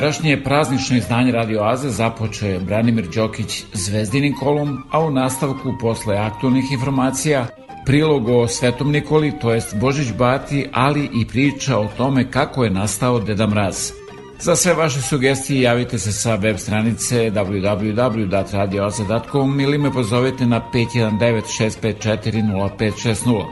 Večerašnje praznično izdanje Radio Aze započeo je Branimir Đokić zvezdinim kolom, a u nastavku posle aktualnih informacija prilog o Svetom Nikoli, to jest Božić Bati, ali i priča o tome kako je nastao Deda Mraz. Za sve vaše sugestije javite se sa web stranice www.radiooza.com ili me pozovete na 519 654 0560.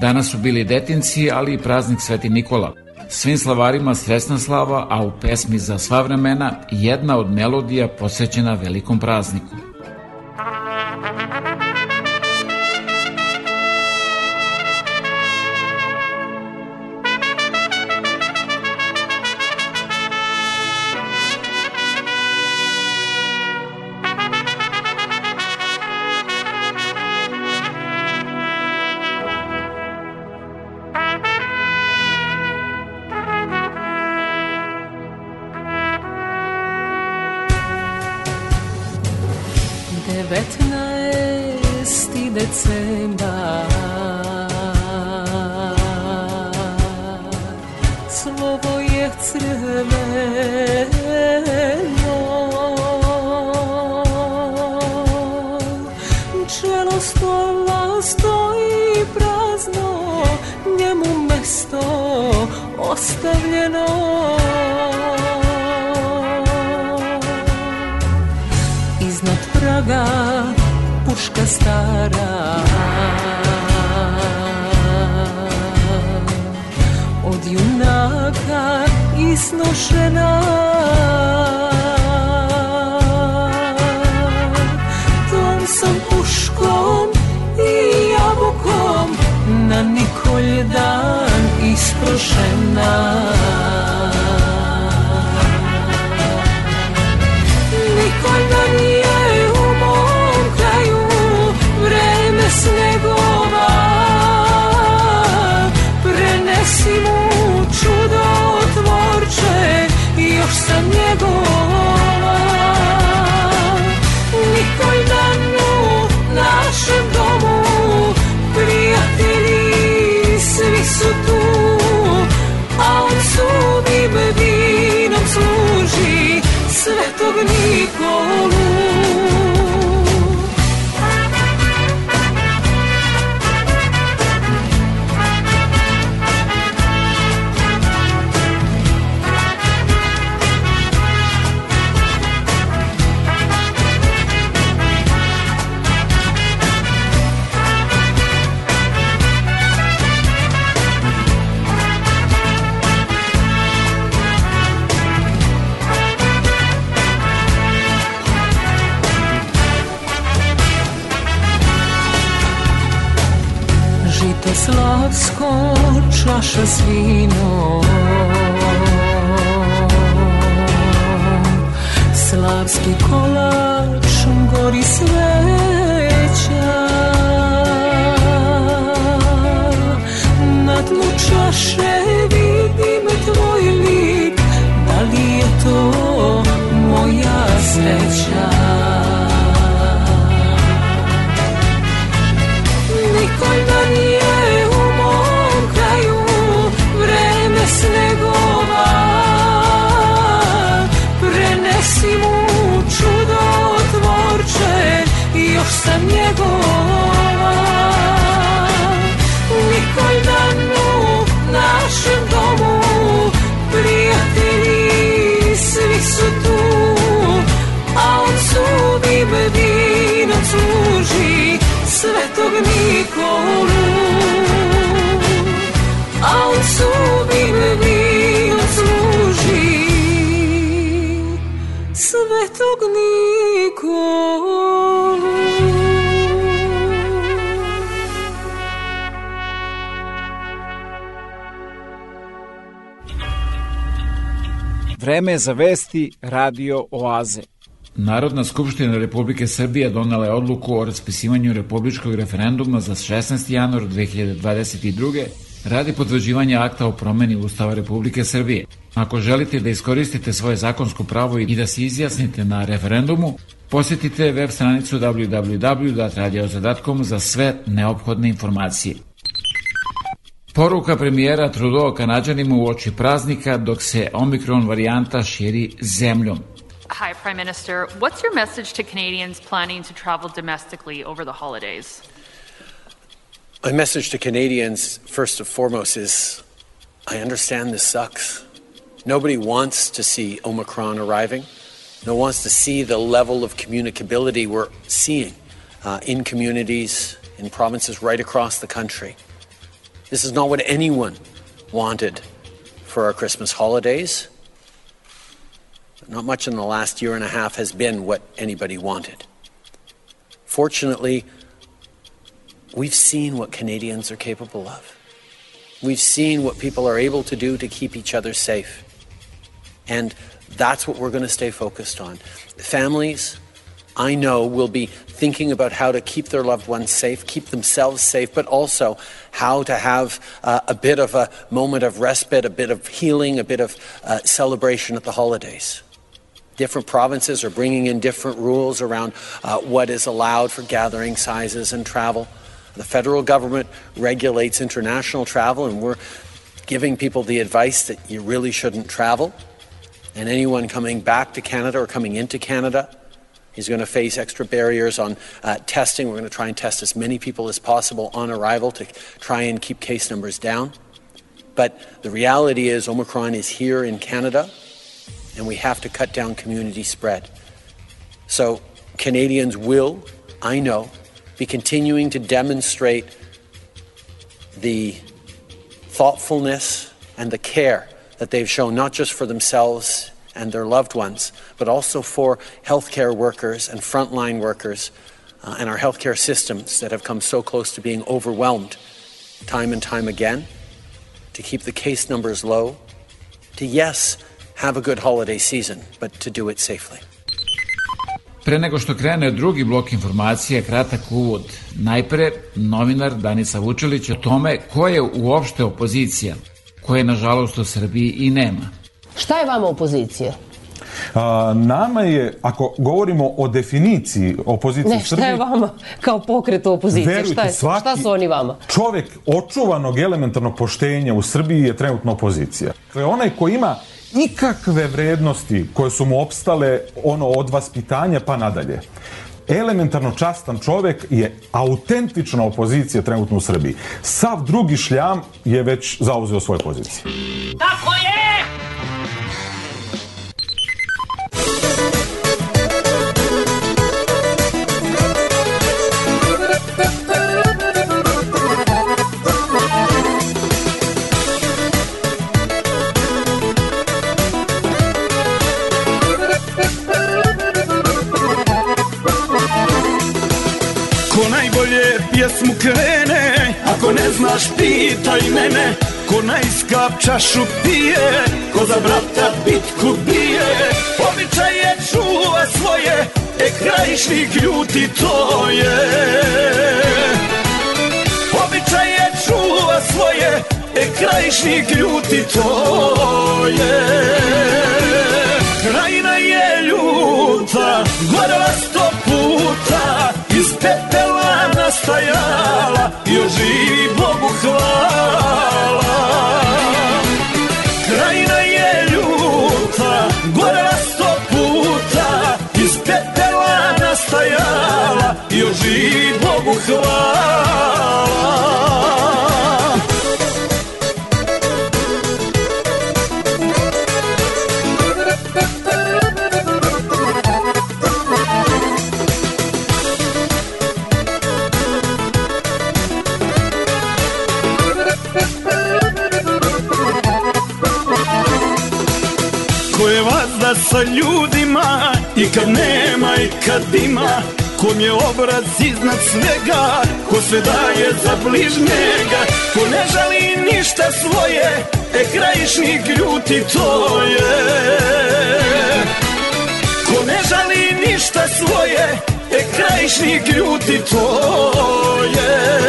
Danas su bili detinci, ali i praznik Sveti Nikola. Svim slavarima sresna slava, a u pesmi za sva vremena jedna od melodija posvećena velikom prazniku. gradsko čaša s vinom Slavski kolač gori sveća. Na dnu čaše vidim tvoj lik. Da li je to moja sreća? 三月过 Vreme za vesti Radio Oaze. Narodna skupština Republike Srbije donala je odluku o raspisivanju republičkog referenduma za 16. januar 2022. radi potvrđivanja akta o promeni Ustava Republike Srbije. Ako želite da iskoristite svoje zakonsko pravo i da se izjasnite na referendumu, posjetite web stranicu www.radioza.com za sve neophodne informacije. Poruka premijera Trudeau kanadžanima u oči praznika dok se Omikron varijanta širi zemljom. Hi, Prime Minister. What's your message to Canadians planning to travel domestically over the holidays? My message to Canadians, first and foremost, is I understand this sucks. Nobody wants to see Omicron arriving. No one wants to see the level of communicability we're seeing uh, in communities, in provinces right across the country. This is not what anyone wanted for our Christmas holidays. Not much in the last year and a half has been what anybody wanted. Fortunately, we've seen what Canadians are capable of. We've seen what people are able to do to keep each other safe. And that's what we're going to stay focused on. Families, I know, will be thinking about how to keep their loved ones safe, keep themselves safe, but also how to have uh, a bit of a moment of respite, a bit of healing, a bit of uh, celebration at the holidays. Different provinces are bringing in different rules around uh, what is allowed for gathering sizes and travel. The federal government regulates international travel, and we're giving people the advice that you really shouldn't travel. And anyone coming back to Canada or coming into Canada is going to face extra barriers on uh, testing. We're going to try and test as many people as possible on arrival to try and keep case numbers down. But the reality is, Omicron is here in Canada, and we have to cut down community spread. So, Canadians will, I know, be continuing to demonstrate the thoughtfulness and the care that they've shown, not just for themselves and their loved ones, but also for healthcare workers and frontline workers uh, and our healthcare systems that have come so close to being overwhelmed time and time again, to keep the case numbers low, to, yes, have a good holiday season, but to do it safely. Pre nego što krene drugi blok informacija, kratak uvod. Najpre, novinar Danica Vučelić o tome ko je uopšte opozicija, koje nažalost u Srbiji i nema. Šta je vama opozicija? A, nama je, ako govorimo o definiciji opozicije ne, u Srbiji... šta je vama kao pokret opozicije? Verujte, šta, je, svaki šta su oni vama? Čovek očuvanog elementarnog poštenja u Srbiji je trenutno opozicija. Dakle, onaj ko ima ikakve vrednosti koje su mu opstale ono od vaspitanja pa nadalje. Elementarno častan čovek je autentična opozicija trenutno u Srbiji. Sav drugi šljam je već zauzeo svoje pozicije. Tako je! Znaš pitaj mene Ko najskap čašu pije Ko za brata bitku bije. Običaj je čuva svoje E krajišnik ljuti to je Običaj je čuva svoje E krajišnik ljuti to je Krajina je ljuta Gorela sto puta Iz pepela nastajala I oživi Bogu hvala. Krajina je ljuta Gorela sto puta Iz pepela nastajala I oživi Bogu hvala sa ljudima I kad nema i kad ima Kom je obraz iznad svega Ko sve daje za bližnjega Ko ne žali ništa svoje E krajišnik ljuti to je. Ko ne žali ništa svoje E krajišnik ljuti to je.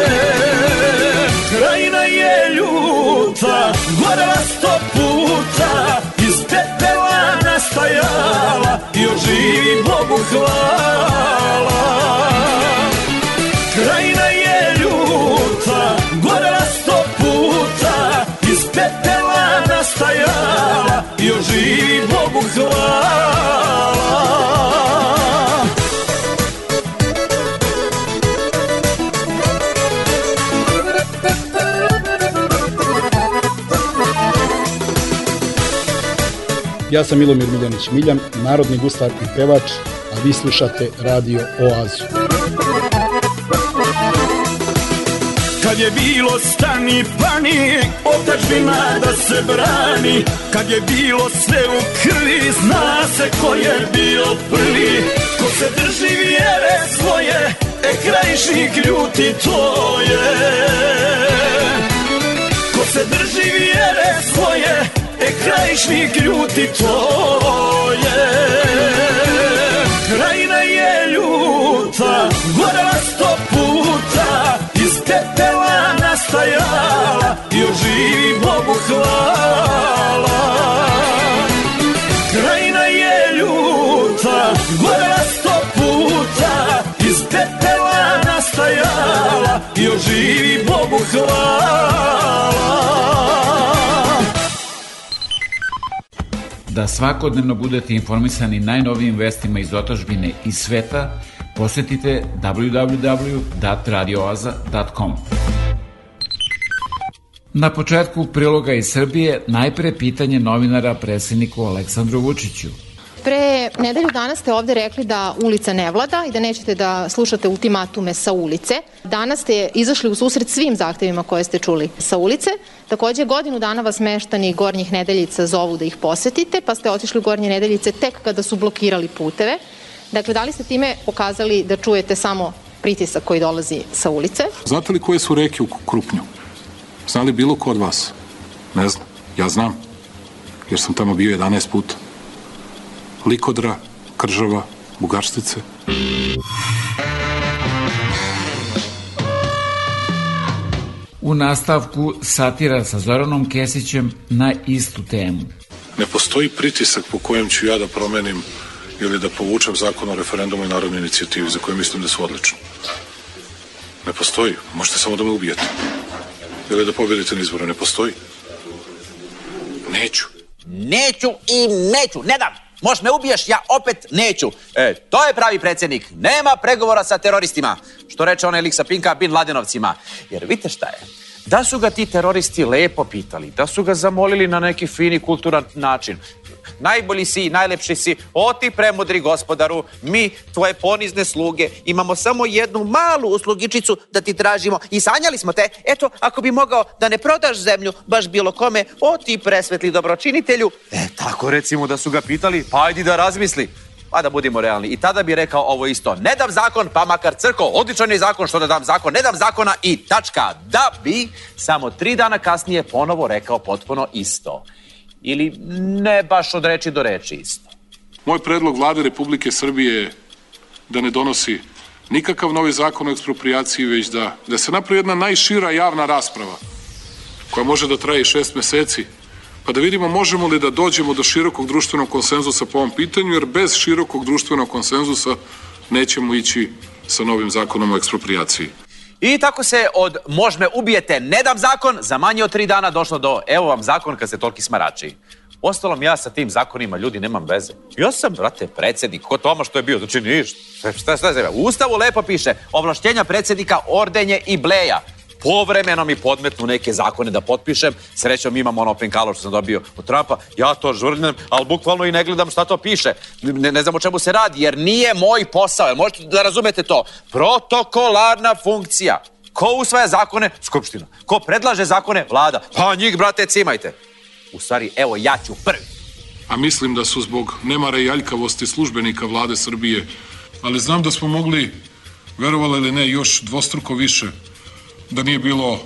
Krajina je ljuta Gorela sto puta Iz pepela nastajala I oživi Bogu hvala. Krajina je ljuta Gorela sto puta Iz pepela nastajala I oživi Bogu hvala Ja sam Milomir Miljanić Miljan, narodni guslar i pevač, a vi slušate Radio Oazu. Kad je bilo stani pani, otačbina da se brani. Kad je bilo sve u krvi, zna se ko je bio prvi. Ko se drži vjere svoje, e krajišnik ljuti to je Ko se drži vjere svoje, e krajišnik ljuti to je Krajina je ljuta, gorela sto puta Iz pepela nastajala i oživi Bogu hvala Krajina je ljuta, gorela sto puta Iz pepela nastajala i oživi Bogu hvala Da svakodnevno budete informisani najnovijim vestima iz otažbine i sveta, posetite www.radioaza.com. Na početku priloga iz Srbije najpre pitanje novinara predsjedniku Aleksandru Vučiću. Pre nedelju dana ste ovde rekli da ulica ne vlada i da nećete da slušate ultimatume sa ulice. Danas ste izašli u susret svim zahtevima koje ste čuli sa ulice. Takođe, godinu dana vas meštani Gornjih nedeljica zovu da ih posetite, pa ste otišli u Gornje nedeljice tek kada su blokirali puteve. Dakle, da li ste time pokazali da čujete samo pritisak koji dolazi sa ulice? Znate li koje su reke u Krupnju? Zna li bilo ko od vas? Ne znam. Ja znam. Jer sam tamo bio 11 puta. Likodra, Kržava, Bugarštice. U nastavku satira sa Zoranom Kesićem na istu temu. Ne postoji pritisak po kojem ću ja da promenim ili da povučem zakon o referendumu i narodnoj inicijativi za koje mislim da su odlični. Ne postoji. Možete samo da me ubijete. Ili da pobedite na izboru. Ne postoji. Neću. Neću i neću, ne dam. Možeš me ubiješ, ja opet neću. E, to je pravi predsjednik. Nema pregovora sa teroristima. Što reče onaj lik sa Pinka Bin Ladenovcima. Jer vidite šta je? Da su ga ti teroristi lepo pitali, da su ga zamolili na neki fini kulturan način. Najbolji si, najlepši si, o ti premudri gospodaru, mi, tvoje ponizne sluge, imamo samo jednu malu uslugičicu da ti tražimo i sanjali smo te. Eto, ako bi mogao da ne prodaš zemlju baš bilo kome, o ti presvetli dobročinitelju. E, tako recimo da su ga pitali, pa ajdi da razmisli. Pa da budimo realni. I tada bi rekao ovo isto. Ne dam zakon, pa makar crko. Odličan je zakon što da dam zakon. Ne dam zakona i tačka. Da bi samo tri dana kasnije ponovo rekao potpuno isto. Ili ne baš od reči do reči isto. Moj predlog vlade Republike Srbije je da ne donosi nikakav novi zakon o eksproprijaciji, već da, da se napravi jedna najšira javna rasprava koja može da traje šest meseci, pa da vidimo možemo li da dođemo do širokog društvenog konsenzusa po ovom pitanju, jer bez širokog društvenog konsenzusa nećemo ići sa novim zakonom o eksproprijaciji. I tako se od možme ubijete ne dam zakon, za manje od tri dana došlo do evo vam zakon kad se toliki smarači. Ostalom, ja sa tim zakonima, ljudi, nemam veze. Ja sam, brate, predsjednik. Ko Toma što je bio? Znači, ništa. Šta, šta, šta, U Ustavu lepo piše ovlašćenja predsjednika, ordenje i bleja. Povremeno mi podmetnu neke zakone da potpišem. Srećom imam ono penkalo što sam dobio od Trumpa. Ja to žvrnem, ali bukvalno i ne gledam šta to piše. Ne, ne znam o čemu se radi, jer nije moj posao. Možete da razumete to? Protokolarna funkcija. Ko usvaja zakone? Skupština. Ko predlaže zakone? Vlada. Pa njih, brate, cimajte. U stvari, evo, ja ću prvi. A mislim da su zbog nemara i aljkavosti službenika vlade Srbije, ali znam da smo mogli, verovali ili ne, još dvostruko više, da nije bilo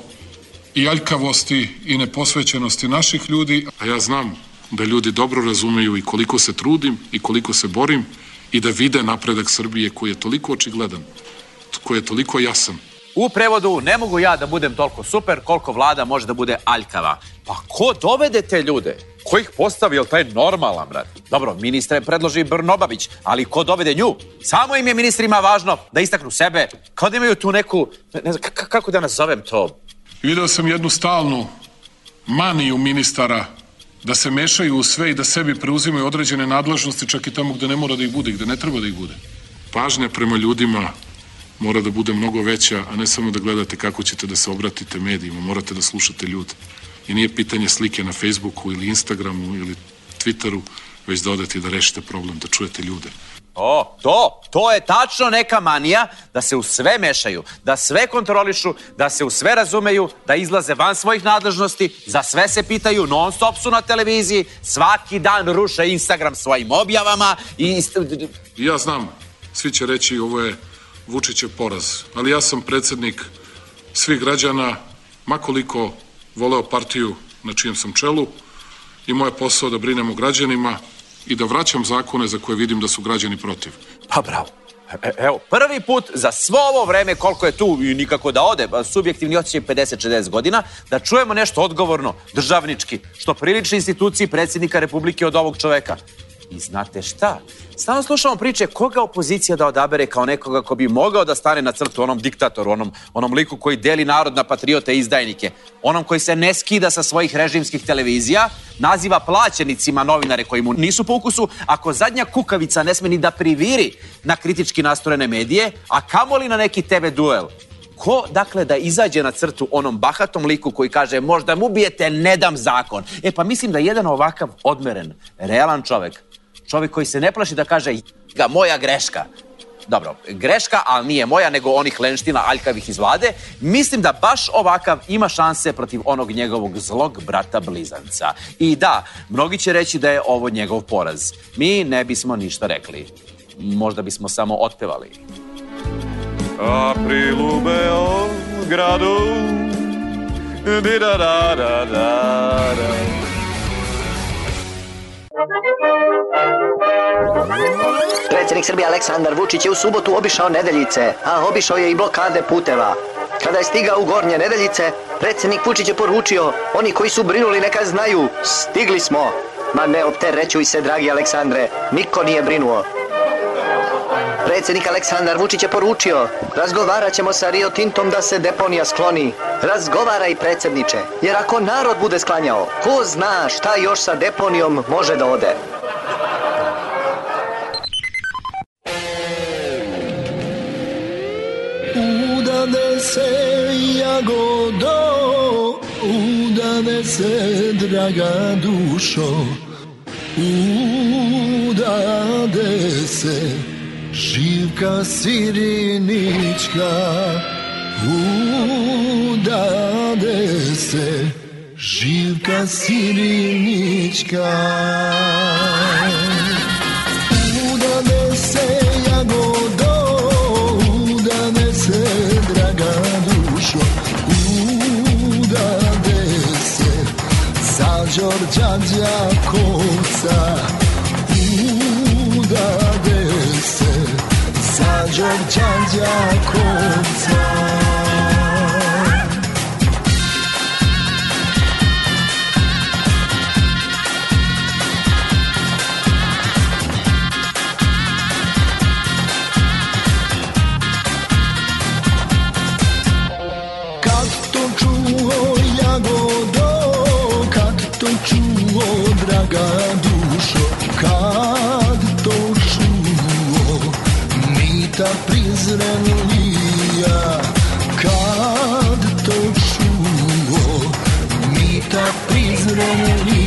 i aljkavosti i neposvećenosti naših ljudi, a ja znam da ljudi dobro razumeju i koliko se trudim i koliko se borim i da vide napredak Srbije koji je toliko očigledan, koji je toliko jasan. U prevodu, ne mogu ja da budem toliko super koliko vlada može da bude aljkava. Pa ko dovede te ljude? Ko ih postavi, jel taj normalan, brat? Dobro, ministre predloži Brnobabić, ali ko dovede nju? Samo im je ministrima važno da istaknu sebe, kao da imaju tu neku, ne znam, kako da nazovem to? Video sam jednu stalnu maniju ministara da se mešaju u sve i da sebi preuzimaju određene nadležnosti čak i tamo gde ne mora da ih bude, gde ne treba da ih bude. Pažnja prema ljudima mora da bude mnogo veća, a ne samo da gledate kako ćete da se obratite medijima, morate da slušate ljude. I nije pitanje slike na Facebooku ili Instagramu ili Twitteru, već da odete i da rešite problem, da čujete ljude. O, to, to je tačno neka manija da se u sve mešaju, da sve kontrolišu, da se u sve razumeju, da izlaze van svojih nadležnosti, za sve se pitaju, non stop su na televiziji, svaki dan ruše Instagram svojim objavama i... Ja znam, svi će reći ovo je Vučićev poraz, ali ja sam predsednik svih građana, makoliko voleo partiju na čijem sam čelu i moje posao da brinem o građanima i da vraćam zakone za koje vidim da su građani protiv. Pa bravo. E, evo, prvi put za svo ovo vreme koliko je tu i nikako da ode, subjektivni osjećaj 50-60 godina, da čujemo nešto odgovorno, državnički, što priliči instituciji predsjednika Republike od ovog čoveka. I znate šta? Stalno slušamo priče koga opozicija da odabere kao nekoga ko bi mogao da stane na crtu onom diktatoru, onom, onom liku koji deli narod na patriote i izdajnike, onom koji se ne skida sa svojih režimskih televizija, naziva plaćenicima novinare koji mu nisu po ukusu, ako zadnja kukavica ne sme ni da priviri na kritički nastorene medije, a kamoli na neki TV duel. Ko, dakle, da izađe na crtu onom bahatom liku koji kaže možda mu ubijete, ne dam zakon. E pa mislim da jedan ovakav odmeren, realan čovek, čovjek koji se ne plaši da kaže ga moja greška. Dobro, greška, ali nije moja, nego onih lenština aljkavih iz vlade. Mislim da baš ovakav ima šanse protiv onog njegovog zlog brata blizanca. I da, mnogi će reći da je ovo njegov poraz. Mi ne bismo ništa rekli. Možda bismo samo otpevali. April u Beogradu di da da da da da Predsjednik Srbije Aleksandar Vučić je u subotu obišao Nedeljice, a obišao je i blokade puteva. Kada je stigao u Gornje Nedeljice, predsjednik Vučić je poručio, oni koji su brinuli neka znaju, stigli smo. Ma ne opterećuj se, dragi Aleksandre, niko nije brinuo. Predsjednik Aleksandar Vučić je poručio, razgovarat ćemo sa Rio Tintom da se deponija skloni. Razgovaraj predsjedniče, jer ako narod bude sklanjao, ko zna šta još sa deponijom može da ode. Udade se jagodo, udade se draga dušo, udade se živka sirinička, udade se. Živka sirinička. Udade se jagodo, udade se draga dušo, udade se za Đorđa Đakovca, udade za Đorđa Đakovca. Kad mita prizrenlija, kad to čuo mita prizrenlija.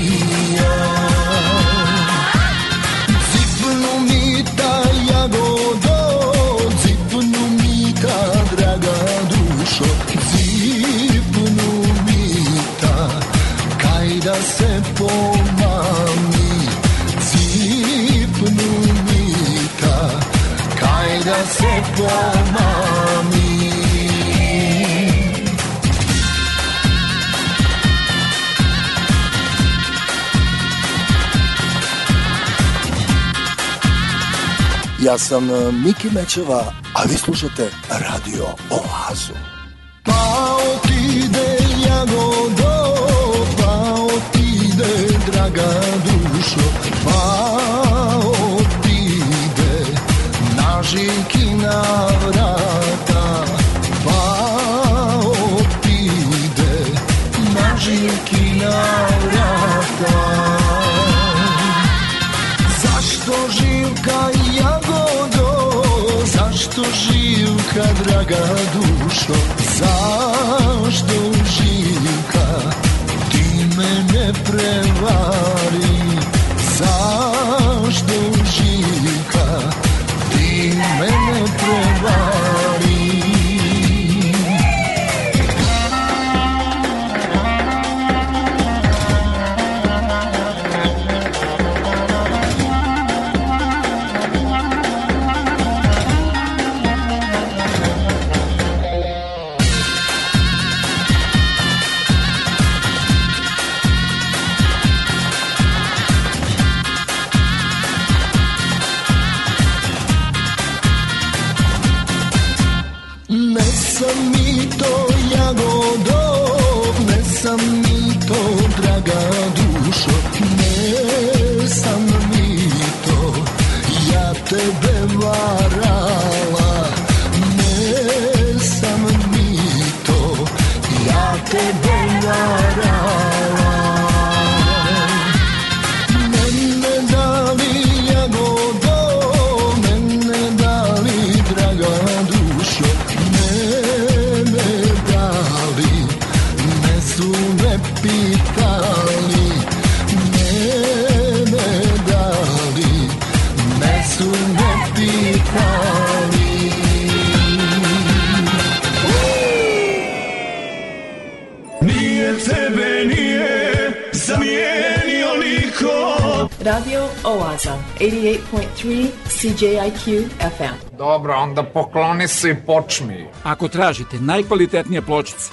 Da se pomami. Ja sam e, Miki Mečeva, a vi slušate Radio Oazu. Pa otide jagodo, pa otide draga dušo, pa žikina vrata, pa otide na žikina vrata. Zašto živka jagodo, zašto živka draga dušo, zašto živka ti mene prevari, zašto en prueba. 88.3 CJIQ FM. Dobro, onda pokloni se i počmi. Ako tražite najkvalitetnije pločice,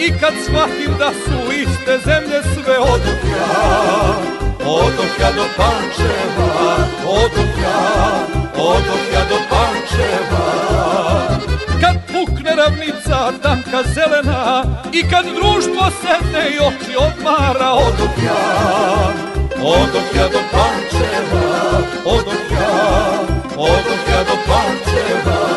I kad shvatim da su iste zemlje sve Odoh ja, odoh ja do Pančeva Odoh ja, odoh ja do Pančeva. Kad pukne ravnica tanka zelena I kad društvo sedne i oči odmara Odoh ja, odoh ja do Pančeva Odoh ja, odoh ja do Pančeva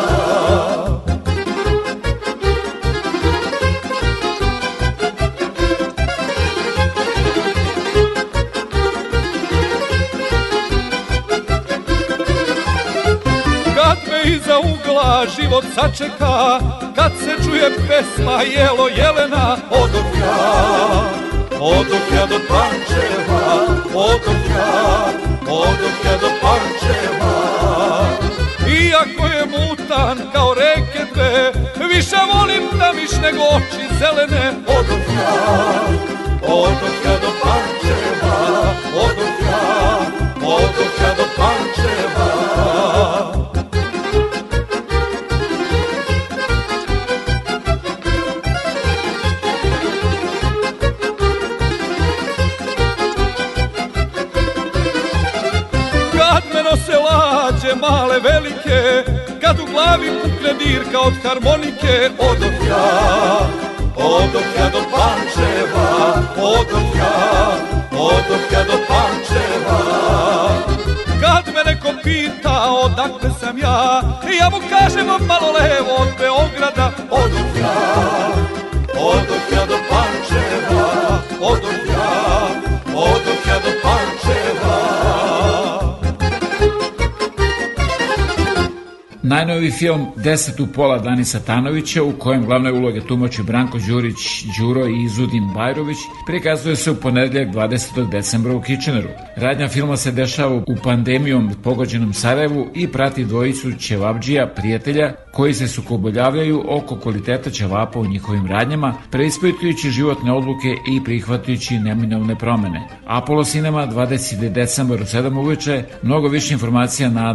ugla život sačeka Kad se čuje pesma jelo jelena Odoh ja, odoh ja do Pančeva Odoh ja, odoh ja do Pančeva. Iako je mutan kao reke dve Više volim da miš nego oči zelene Odoh ja, odoh ja do Pančeva Odoh ja, odoh ja do Pančeva male velike Kad u glavi pukne dirka od harmonike Odoh ja, odoh ja do Pančeva Odoh ja, odoh ja do Pančeva. Kad me neko pita odakle sam ja Ja mu kažem malo levo od Beograda Odoh ja, odoh ja do Pančeva Odoh Najnoviji film Deset u pola Danisa Tanovića u kojem glavne uloge tumači Branko Đurić, Đuro i Izudin Bajrović prikazuje se u ponedeljak 20. decembra u Kitcheneru. Radnja filma se dešava u pandemijom pogođenom Sarajevu i prati dvojicu ćevabđija, prijatelja, koji se sukoboljavljaju oko kvaliteta ćevapa u njihovim radnjama, preispitujući životne odluke i prihvatujući neminovne promene. Apollo Cinema 20. decembar u 7 uveče, mnogo više informacija na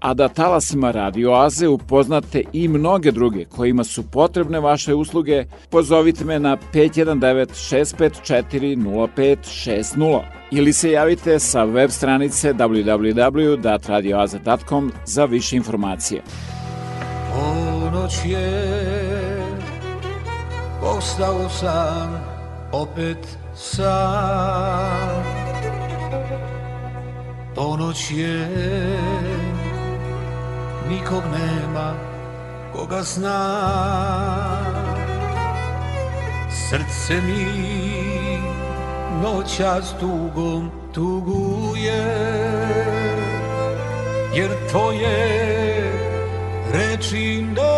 A da talasima Radio Oaze upoznate i mnoge druge kojima su potrebne vaše usluge, pozovite me na 519 654 0560 ili se javite sa web stranice www.radioaza.com za više informacije. Ponoć je, ostao sam, opet sam. Ponoć je, nikog nema, koga zna. Srce mi noćas tugom tuguje, jer tvoje reči ne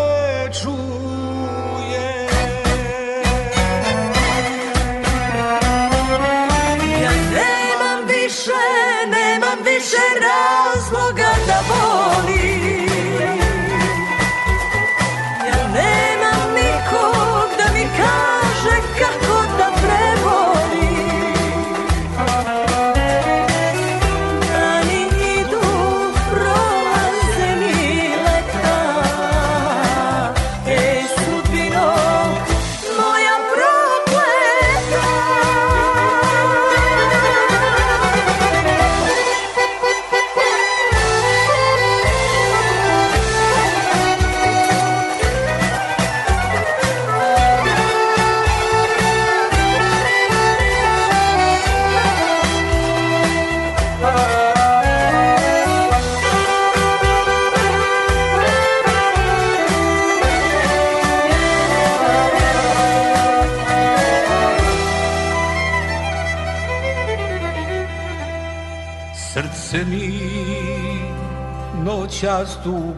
noćas tugom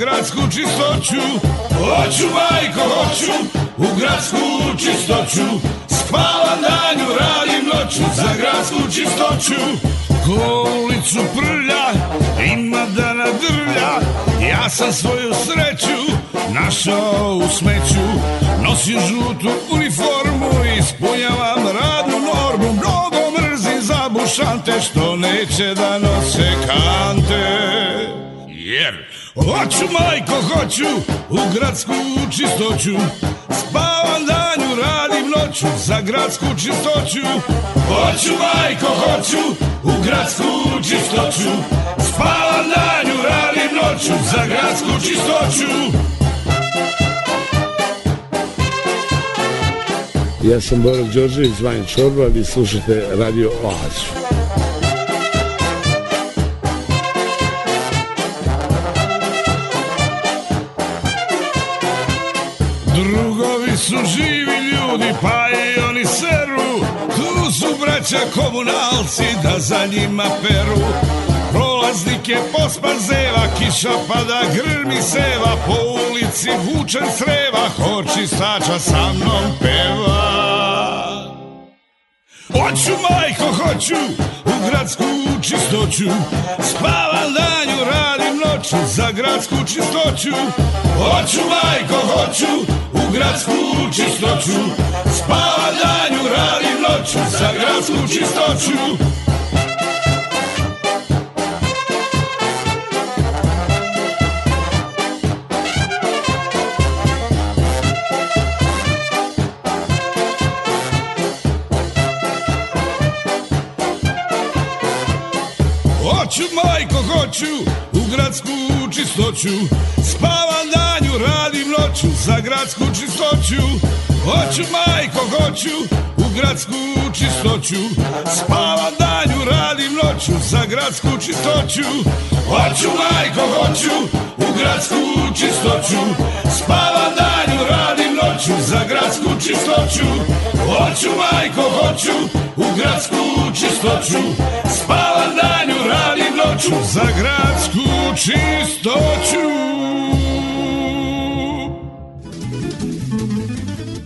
Gradsku čistoću. Hoću majko, hoću u gradsku čistoću. Spavam danju, radim noću za gradsku čistoću. Ko ulicu prlja, ima da nadrlja. Ja sam svoju sreću našao u smeću. Nosim žutu uniformu, ispunjavam radnu normu. Mnogo mrzim zabušante što neće da nose kante. Jer hoću majko, hoću u gradsku čistoću Spavam danju, radim noću za gradsku čistoću Hoću majko, hoću u gradsku čistoću Spavam danju, radim noću za gradsku čistoću Ja sam Boro Đorđević, zvanjen Čorba, vi slušate Radio Oazu. Braća komunalci da za njima peru. Prolaznike pospa zeva, kiša pada, grmi seva Po ulici vučen sreva, hor čistača sa mnom peva. Hoću, majko, hoću u gradsku čistoću Spavam radim noću za gradsku čistoću. Hoću, majko, hoću u gradsku čistoću. Spavam danju, radim noću za gradsku čistoću hoću u gradsku čistoću. Spavam danju, radim noću za gradsku čistoću. Hoću, majko, hoću u gradsku čistoću. Spavam danju, radim noću za gradsku čistoću. Hoću, majko, hoću u gradsku čistoću. Spavam danju, radim noću za gradsku čistoću. Hoću, majko, hoću u gradsku čistoću. Spavam danju, radim noću za gradsku čistoću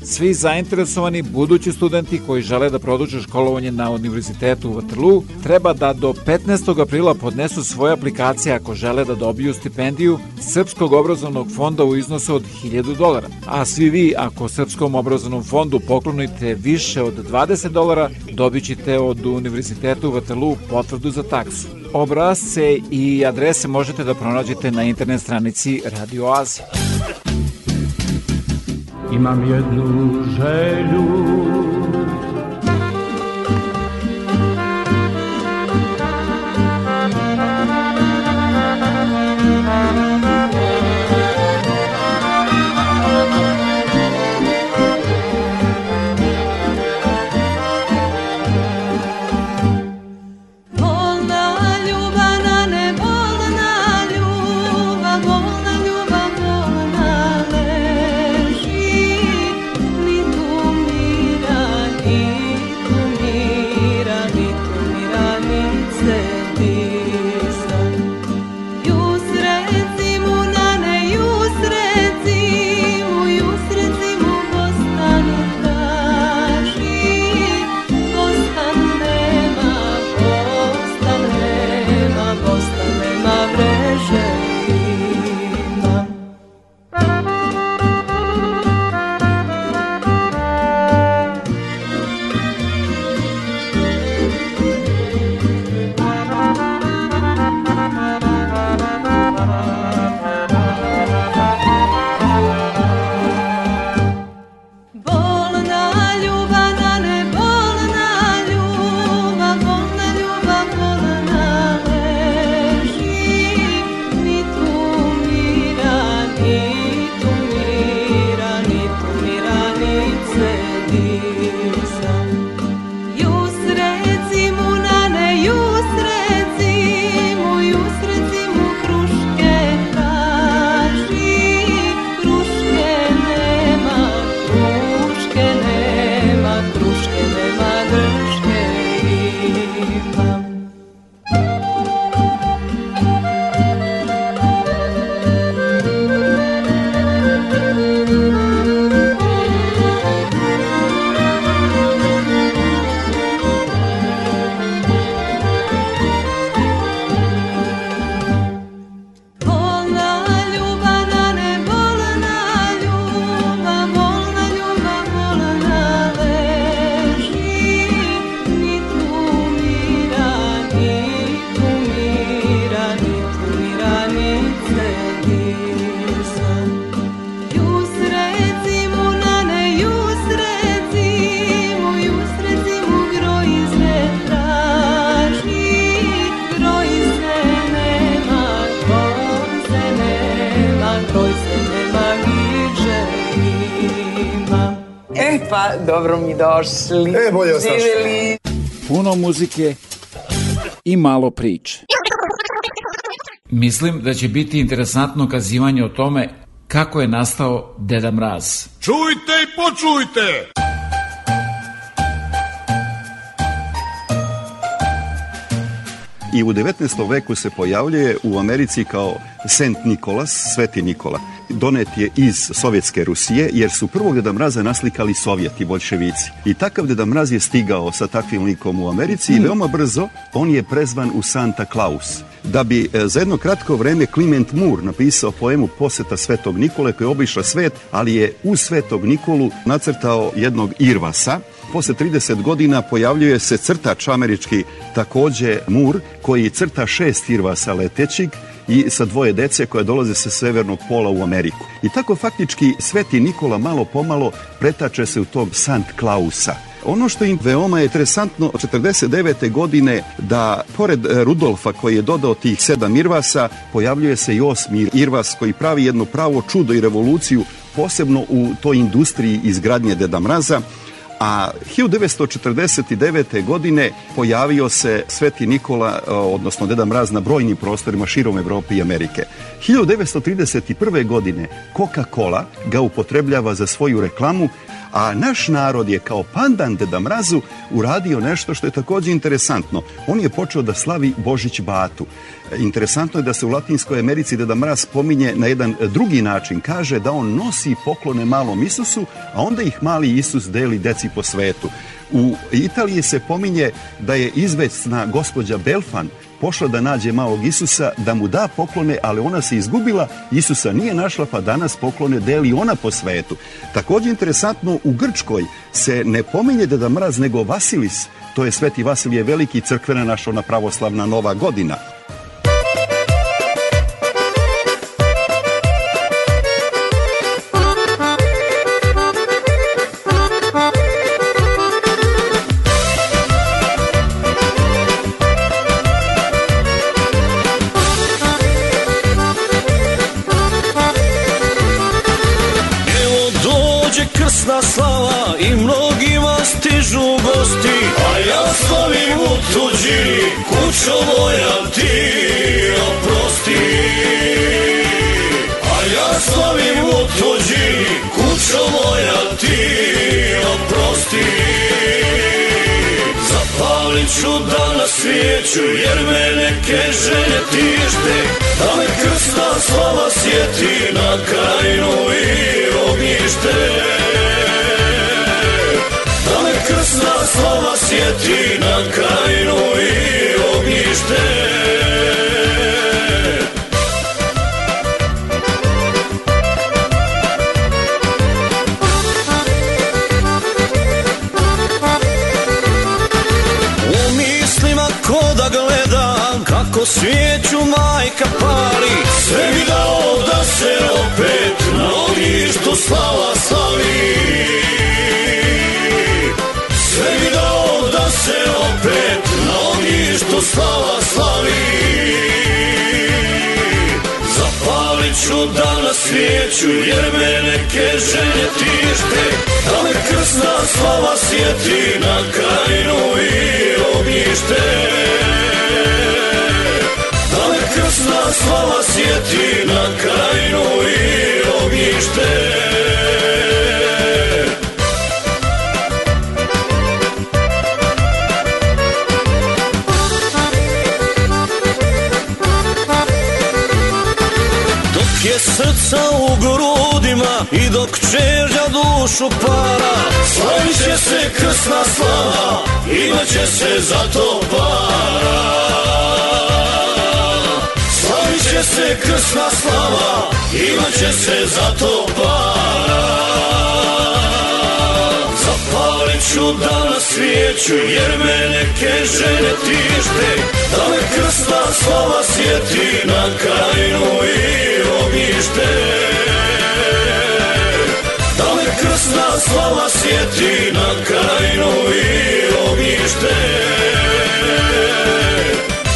Svi zainteresovani budući studenti koji žele da produže školovanje na Univerzitetu u Waterloo treba da do 15. aprila podnesu svoje aplikacije ako žele da dobiju stipendiju Srpskog obrazovnog fonda u iznosu od 1000 dolara. A svi vi ako Srpskom obrazovnom fondu poklonite više od 20 dolara, dobit ćete od Univerzitetu u Waterloo potvrdu za taksu. Obrazce i adrese možete da pronađete na internet stranici Radio Oaze. Imam jednu želju došli. E, bolje ostaš. Živjeli. Puno muzike i malo priče. Mislim da će biti interesantno kazivanje o tome kako je nastao Deda Mraz. Čujte i počujte! i u 19. veku se pojavljuje u Americi kao Sent Nikolas, Sveti Nikola. Donet je iz Sovjetske Rusije, jer su prvog Deda Mraza naslikali Sovjeti, bolševici. I takav Deda Mraz je stigao sa takvim likom u Americi i veoma brzo on je prezvan u Santa Claus. Da bi e, za jedno kratko vreme Clement Moore napisao poemu Poseta Svetog Nikole koja je obišla svet, ali je u Svetog Nikolu nacrtao jednog Irvasa, posle 30 godina pojavljuje se crtač američki takođe Mur koji crta šest irvasa letećig i sa dvoje dece koje dolaze sa severnog pola u Ameriku. I tako faktički Sveti Nikola malo pomalo pretače se u tog Sant Klausa. Ono što im veoma je interesantno, 49. godine da pored e, Rudolfa koji je dodao tih sedam irvasa, pojavljuje se i osmi irvas koji pravi jedno pravo čudo i revoluciju posebno u toj industriji izgradnje Deda Mraza a 1949. godine pojavio se Sveti Nikola, e, odnosno Deda Mraz na brojnim prostorima širom Evrope i Amerike. 1931. godine Coca-Cola ga upotrebljava za svoju reklamu, a naš narod je kao pandan Deda Mrazu uradio nešto što je takođe interesantno. On je počeo da slavi Božić Batu. Interesantno je da se u Latinskoj Americi Deda Mraz pominje na jedan drugi način. Kaže da on nosi poklone malom Isusu, a onda ih mali Isus deli deci po svetu. U Italiji se pominje da je izvesna gospođa Belfan pošla da nađe malog Isusa, da mu da poklone, ali ona se izgubila, Isusa nije našla, pa danas poklone deli ona po svetu. Takođe interesantno, u Grčkoj se ne pominje Deda Mraz, nego Vasilis, to je Sveti Vasilije Veliki crkvena naša ona pravoslavna nova godina. Kućo moja ti oprosti A ja slavim u tuđini, kućo moja ti oprosti Zapalit ću danas svijeću jer me neke želje tište. Da me krsna slava sjeti na krajinu i ognjište. Da me krsna slava sjeti na krajinu i ognjište U mislima ko da gledam kako svijeću majka pali Sve mi dao da se opet na ognjištu slava slavi ognjištu slava slavi. Zapalit ću danas svijeću jer me neke želje tište. Da me krsna slava sjeti na krajinu i ognjište. Da me krsna slava sjeti na krajinu i ognjište srca u grudima i dok čežnja dušu para. Slavit će se krsna slava, imat će se za to para. Slavit će se krsna slava, imat će se za to para. Zapalit ću danas svijeću jer me neke želje tište. Da me krsna slava sjeti na krajinu i slava sjeti na krajinu i ognjište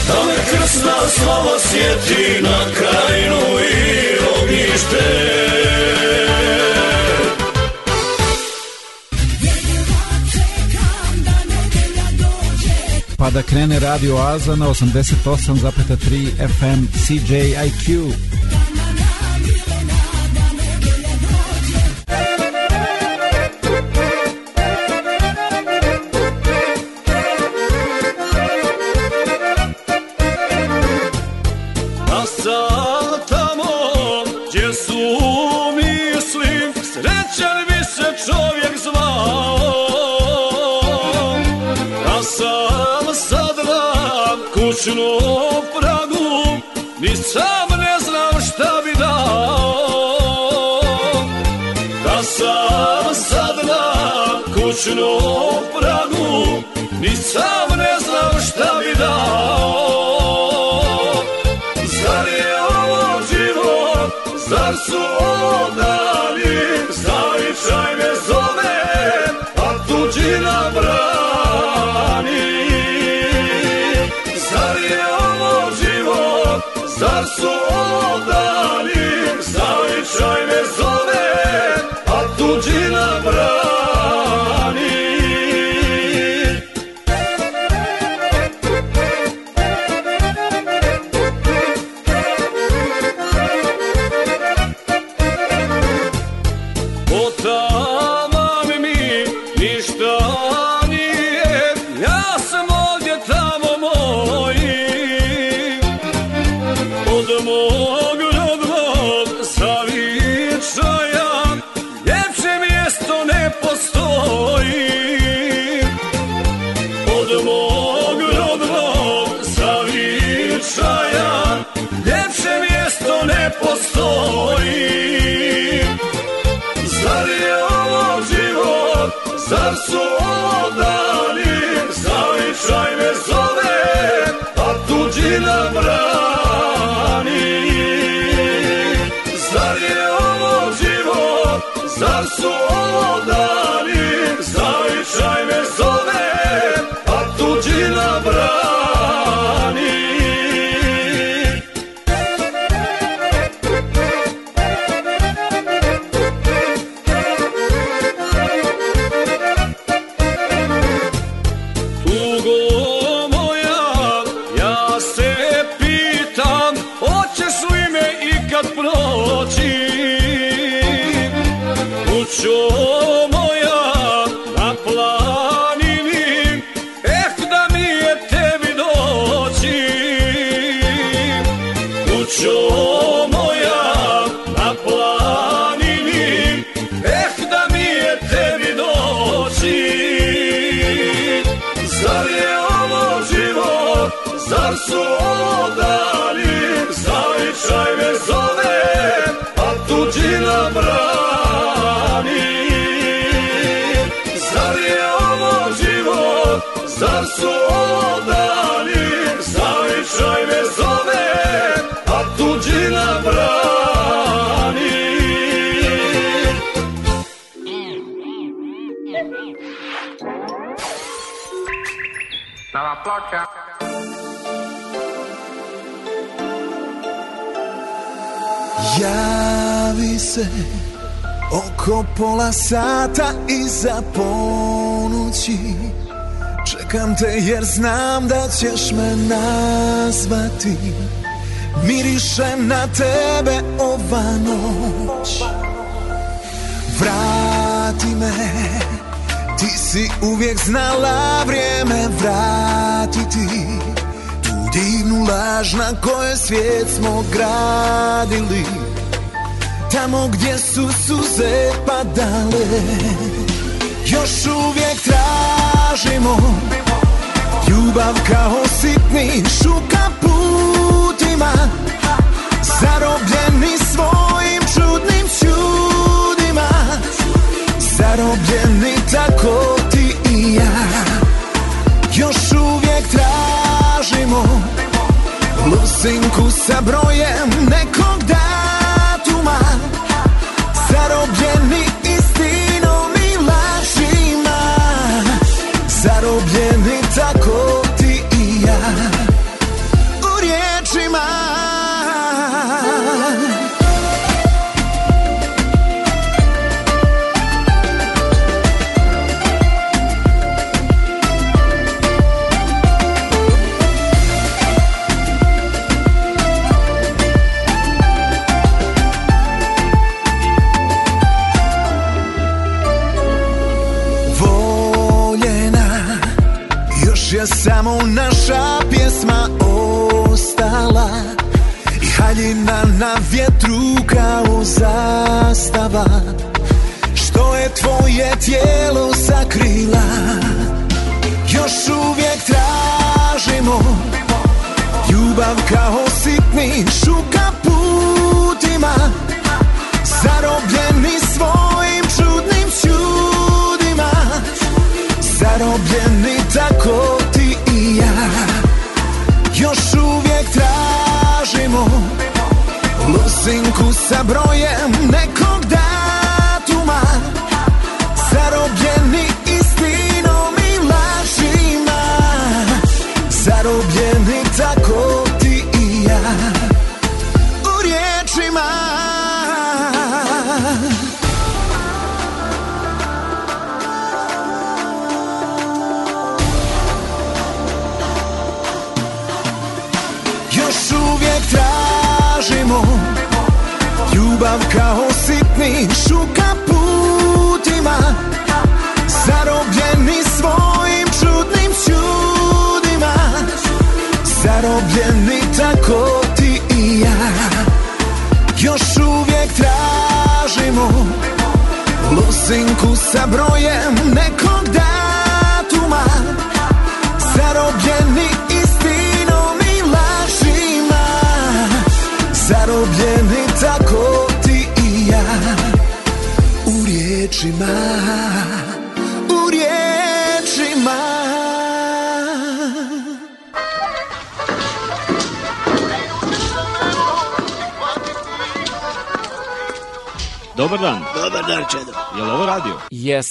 Da me krsna slava sjeti na krajinu i ognjište Pa da krene Radio Oaza na 88,3 FM CJIQ. na pragu Ni sam ne znam šta bi dao. Zar je ovo život, zar su ovo pola sata i za czekam te jer znam da ćeš me nazvati. Mirišem na tebe ova noć. Vrati me. Ti si uvijek znala vrijeme vratiti. Tu divnu laž na kojoj svijet smo gradili. Tamo gdje su suze padale Još uvijek tražimo Ljubav kao sitni šuka putima Zarobljeni svojim čudnim čudima. Zarobljeni tako ti i ja Još uvijek tražimo Lusinku sa brojem nekog dana.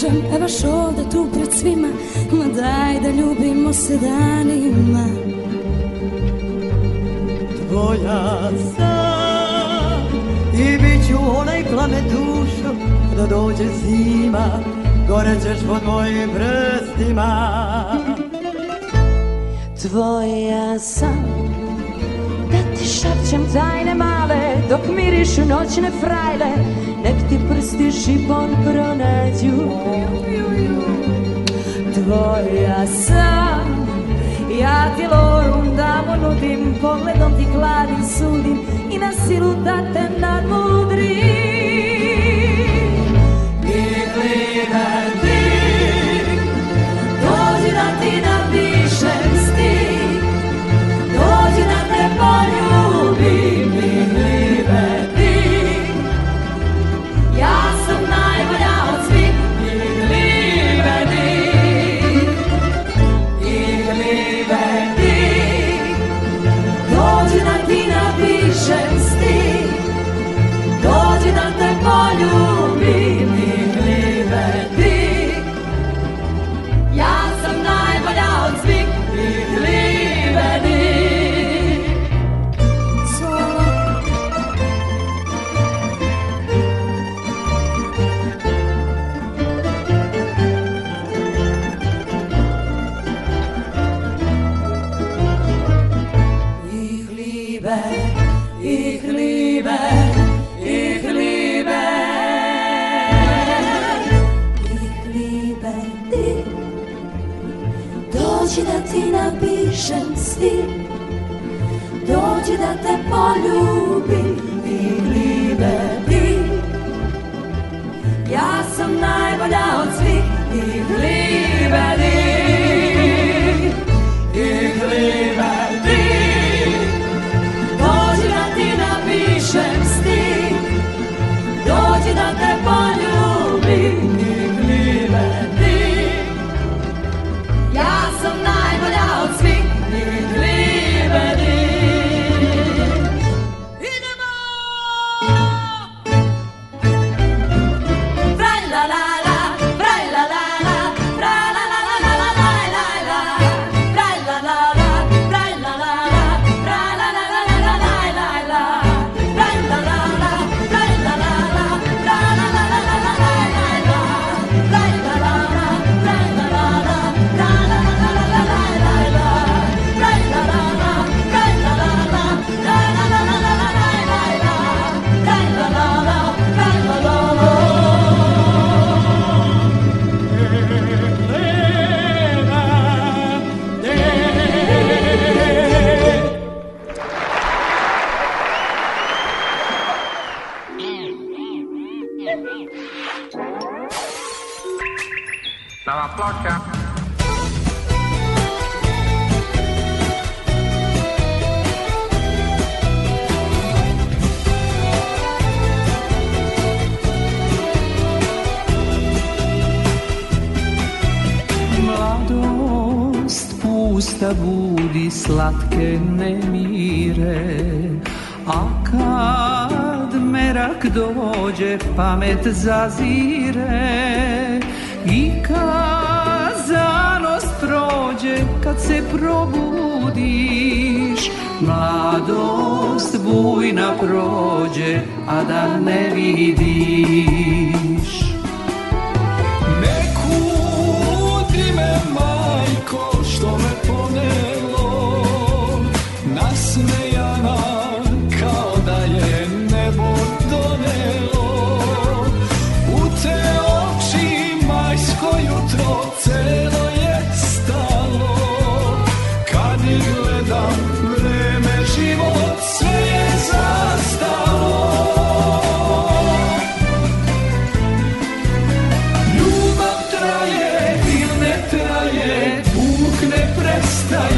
kažem, evo baš ovde tu pred svima Ma daj da ljubimo se danima. Tvoja sam I bit ću onaj plame dušo Da dođe zima Gorećeš pod mojim prstima Tvoja sam Da ti šapćem tajne male Dok mirišu noćne frajle Nek ti prsti žibon pronađu. Tvoja sam Ja ti lorum damo nudim Pogledom ti gladim sudim I na silu da te nadmudrim. Pamet zazire I kad zanost prođe kad se probudiš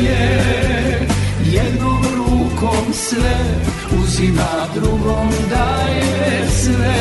prestaje Jednom rukom sve uzima, drugom daje sve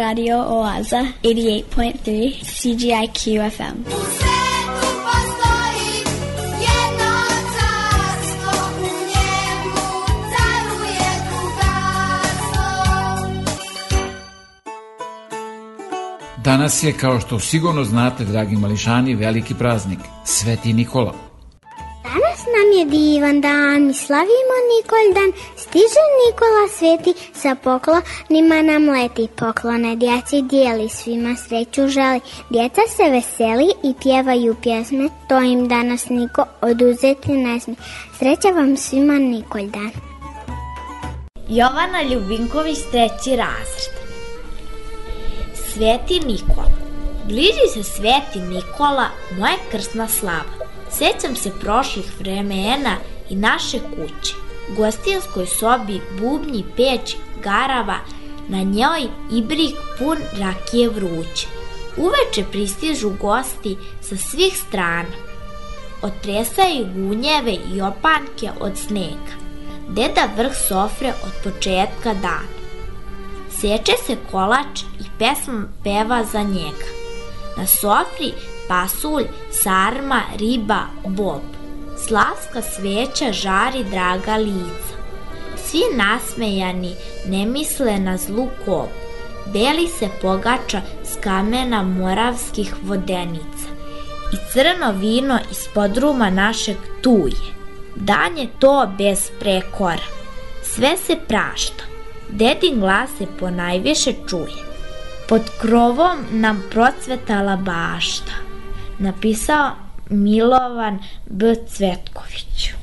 Radio Oaza, 88.3 CGIQ FM. Danas je, kao što sigurno znate, dragi mališani, veliki praznik, Sveti Nikola. Danas nam je divan dan, mi slavimo Nikoldan, stiže Nikola sveti, sa poklonima nam leti, poklone djeci dijeli, svima sreću želi, djeca se veseli i pjevaju pjesme, to im danas niko oduzeti ne smije. Sreća vam svima Nikoldan. Jovana Ljubinković, treći razred. Sveti Nikola. Bliži se Sveti Nikola, moja krsna slava. Sećam se prošlih vremena i naše kuće. U gostinskoj sobi bubnji peć garava, na njoj ibrik pun rakije vruće. Uveče pristižu gosti sa svih strana. Otresaju gunjeve i opanke od snega. Deda vrh sofre od početka dana. Seče se kolač i pesma peva za njega. Na sofri pasulj, sarma, riba, bob. Slavska sveća žari draga lica. Svi nasmejani ne misle na zlu kop. Beli se pogača s kamena moravskih vodenica. I crno vino iz podruma našeg tuje. Dan je to bez prekora. Sve se prašta. Dedin glas se po najviše čuje. Pod krovom nam procvetala bašta. Napisao Milovan B. Cvetković.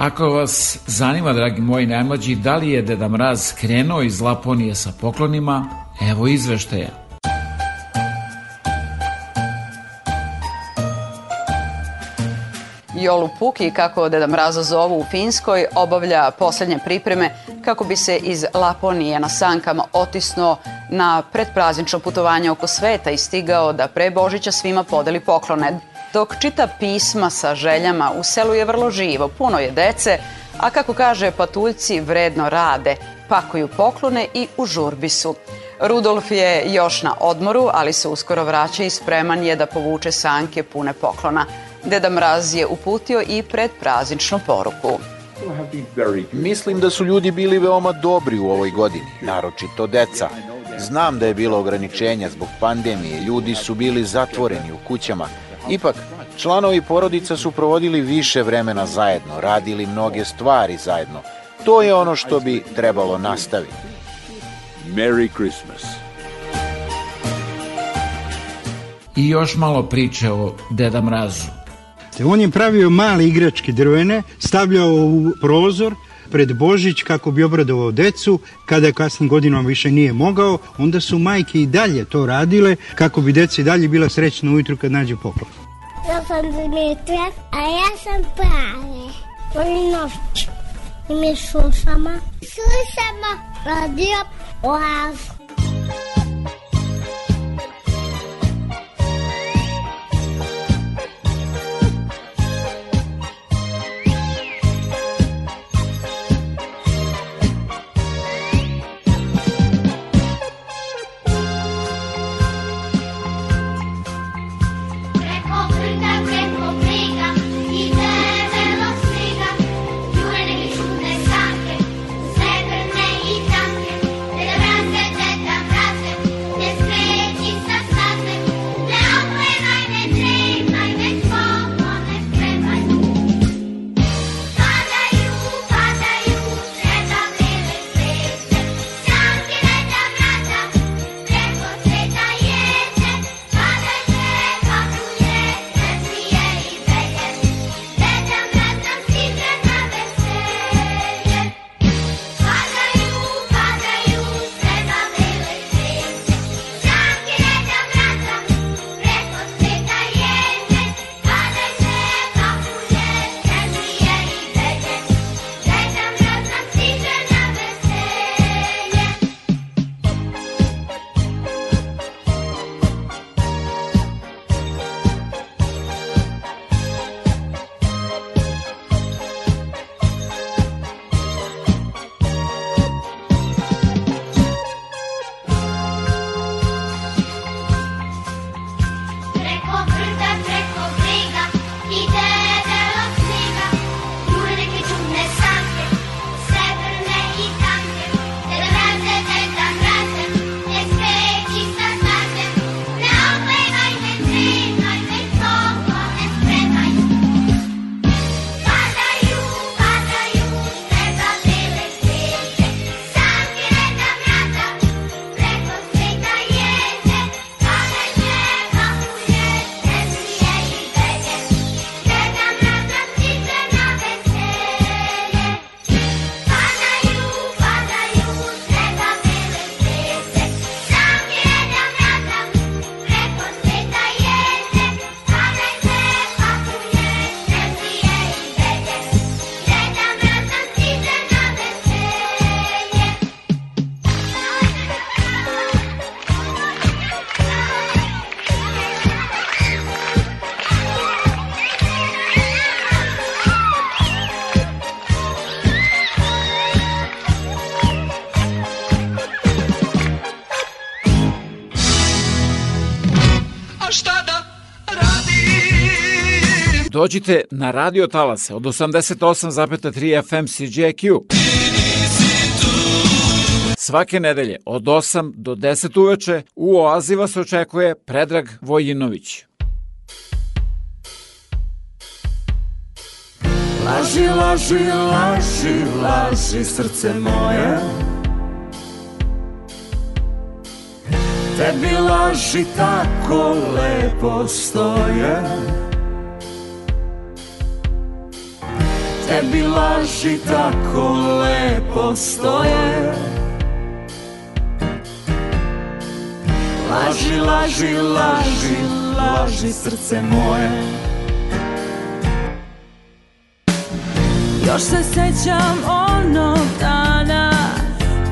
Ako vas zanima, dragi moji najmlađi, da li je Deda Mraz krenuo iz Laponije sa poklonima, evo izveštaja. Jolu Puki, kako Deda Mraza zovu u Finskoj, obavlja posljednje pripreme kako bi se iz Laponije na sankama otisnuo na predpraznično putovanje oko sveta i stigao da pre Božića svima podeli poklone. Dok čita pisma sa željama, u selu je vrlo živo, puno je dece, a kako kaže patuljci vredno rade, pakuju poklone i u žurbi su. Rudolf je još na odmoru, ali se uskoro vraća i spreman je da povuče sanke pune poklona. Deda Mraz je uputio i predprazničnu poruku. Mislim da su ljudi bili veoma dobri u ovoj godini, naročito deca. Znam da je bilo ograničenja zbog pandemije, ljudi su bili zatvoreni u kućama. Ipak, članovi porodica su provodili više vremena zajedno, radili mnoge stvari zajedno. To je ono što bi trebalo nastaviti. Merry Christmas. I još malo priče o Deda Mrazu. On je pravio male igračke drvene, stavljao u prozor pred Božić kako bi obradovao decu. Kada kasnim godinama više nije mogao, onda su majke i dalje to radile kako bi deca i dalje bila srećna ujutru kad nađe poklon. Ja sam Dimitra, a ja sam Prave. Volim noć. I mi slušamo. Slušamo radio Oaz. Dođite na radio talase od 88,3 FM CJQ. Svake nedelje od 8 do 10 uveče u Oazi vas očekuje Predrag Vojinović. Laži, laži, laži, laži srce moje Tebi laži tako lepo stoje Tebi laži tako lepo stoje. Laži, laži, laži, laži srce moje. Još se sećam onog dana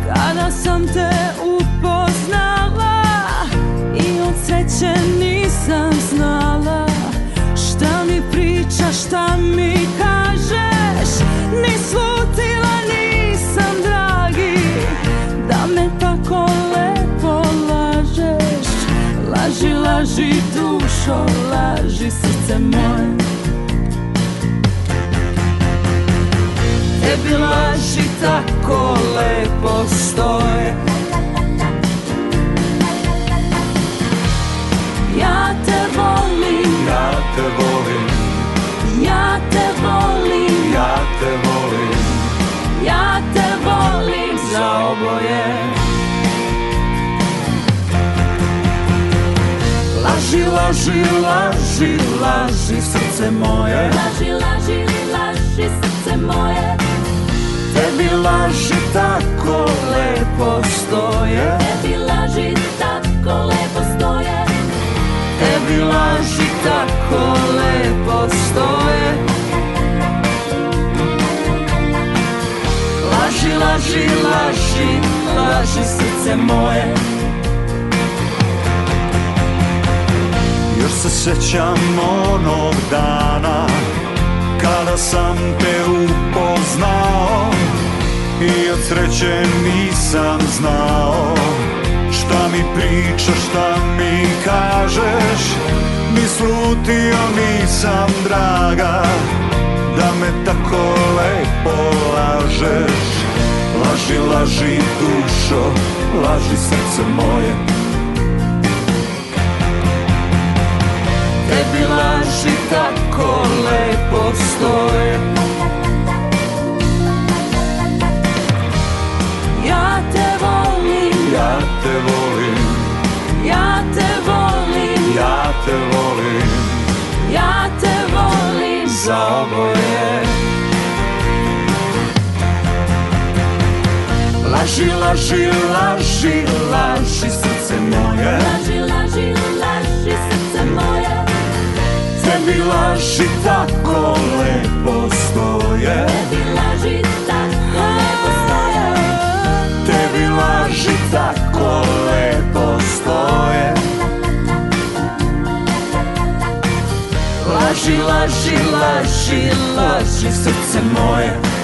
Kada sam te upoznala I od sreće nisam znala Šta mi pričaš, šta mi kažeš Ni slutila nisam, dragi. Da me tako lepo lažeš. Laži, laži dušo, laži srce moje. Tebi laži tako lepo stoje. Ja te volim, Ja te volim, Za oboje. Laži, laži, laži, laži srce moje. Laži, laži, laži srce moje. Tebi laži tako lepo stoje. Tebi laži tako lepo stoje. Tebi laži tako lepo stoje Laži, laži, laži, laži srce moje. Još se sećam onog dana Kada sam te upoznao I od sreće nisam znao Šta mi pričaš, šta mi kažeš. Ni slutio nisam, draga Da me tako lepo lažeš. Laži, laži dušo, laži srce moje. Tebi laži tako lepo stoje Za oboje. Laži, laži, laži, laži srce moje. Laži, laži, laži srce moje. Tebi laži tako lepo stoje? Tebi laži tako lepo stoje? Tebi laži tako lepo stoje Laži, laži, laži, laži srce moje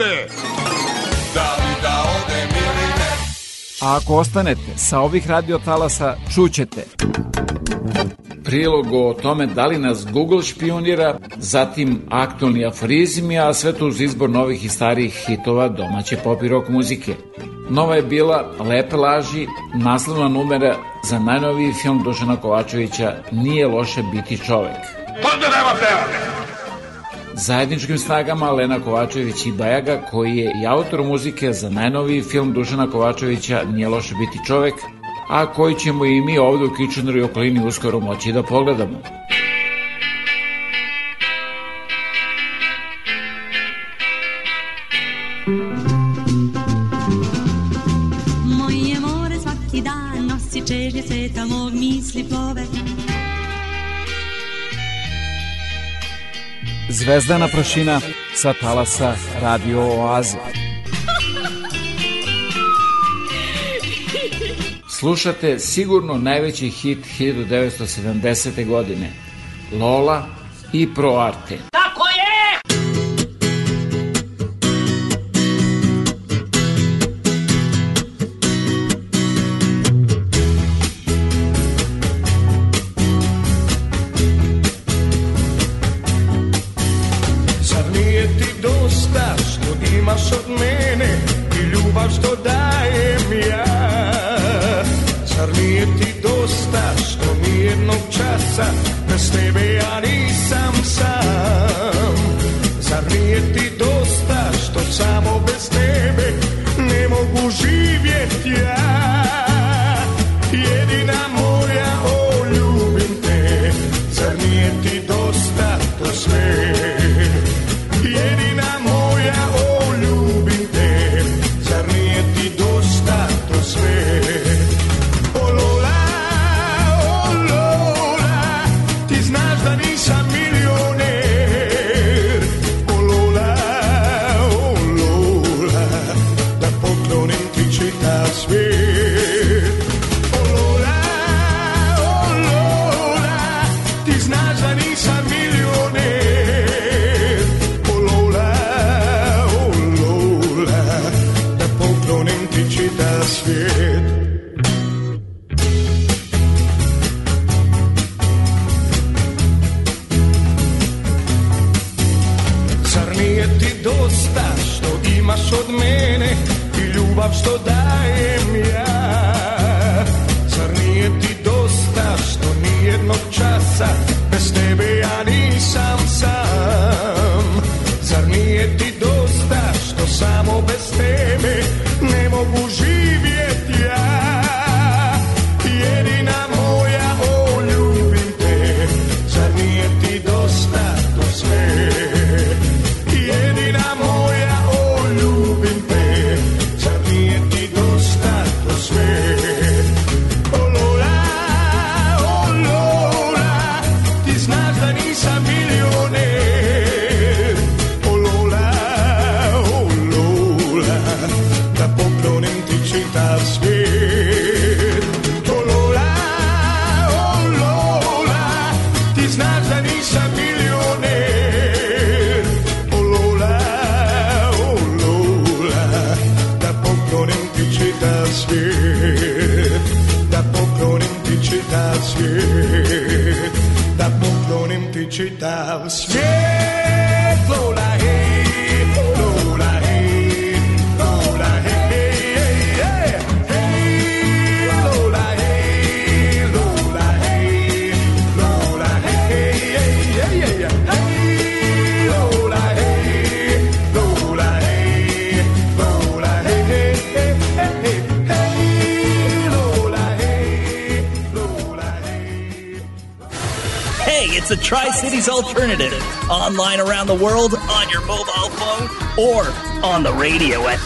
počujte! Da li da odem ili ne? A ako ostanete sa ovih radiotalasa, čućete prilog o tome da li nas Google špionira, zatim aktualni aforizmi, a sve to uz izbor novih i starijih hitova domaće pop i rock muzike. Nova je bila Lepe laži, naslovna numera za najnoviji film Dušana Kovačevića Nije loše biti čovek. Onda nema pevane! Zajedničkim snagama Lena Kovačević i Bajaga, koji je i autor muzike za najnoviji film Dušana Kovačevića Nije loše biti čovek, a koji ćemo i mi ovde u Kitcheneru i okolini uskoro moći da pogledamo. si čežnje sveta mog misli plove Zvezdana prašina sa talasa Radio Oaze. Slušate sigurno najveći hit 1970. godine Lola i Pro Arte. Tako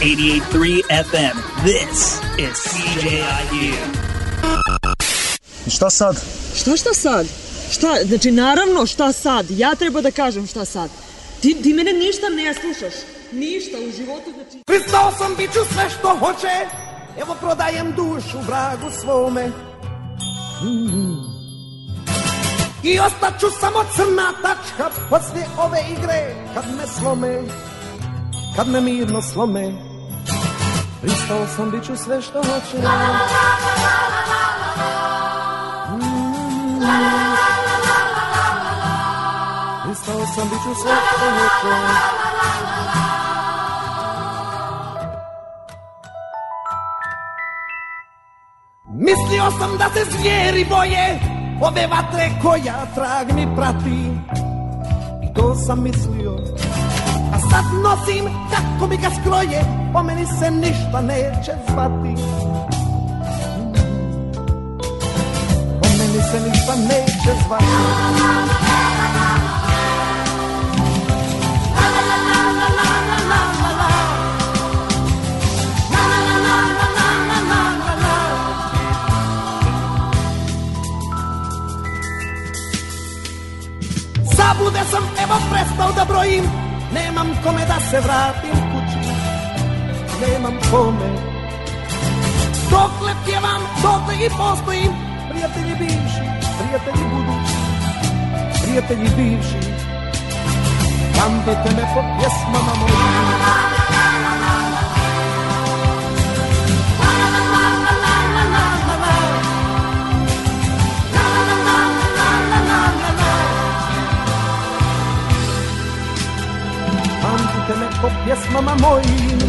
88.3 FM. This is CJIU. I šta sad? Šta šta sad? Šta, znači naravno šta sad? Ja treba da kažem šta sad. Ti, ti mene ništa ne slušaš. Ništa u životu, znači... Pristao sam biću sve što hoće Evo prodajem dušu vragu svome Mm. I ostaću samo crna tačka Poslije ove igre Kad me slome Kad me mirno slome Pristao sam biću sve što hoće Mm. Pristao sam biću sve što hoće Mislio sam da se zvijeri boje Ove vatre koja trag mi prati I to sam mislio A sad nosim kako mi ga skroje po meni se ništa neće zvati. Po meni se ništa neće zvati. Zablude sam, evo prestao da brojim. Nemam kome da se vrat Nemam kome Dokle pjevam, dotle i postojim Prijatelji bivši, prijatelji budući Prijatelji bivši Pamtite me po pjesmama mojim po pjesmama mojim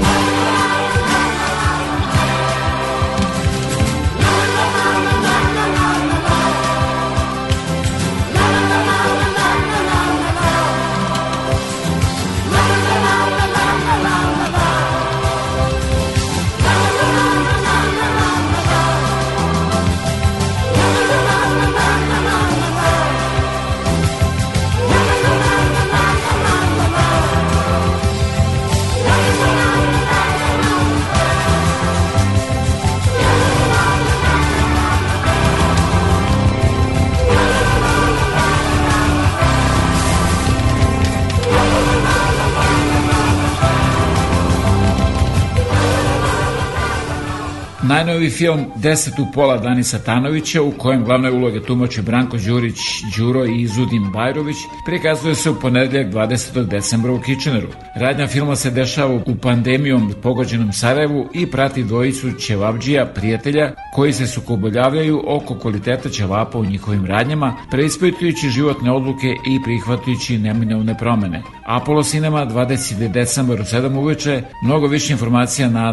Najnoviji film Deset u pola Dani Satanovića u kojem glavne uloge tumače Branko Đurić, Đuro i Izudin Bajrović prikazuje se u ponedeljak 20. decembra u Kičeneru. Radnja filma se dešava u pandemijom pogođenom Sarajevu i prati dvojicu ćevabđija, prijatelja, koji se sukoboljavljaju oko kvaliteta ćevapa u njihovim radnjama, preispitujući životne odluke i prihvatujući neminovne promene. Apollo Cinema 20. decembar u 7 uveče, mnogo više informacija na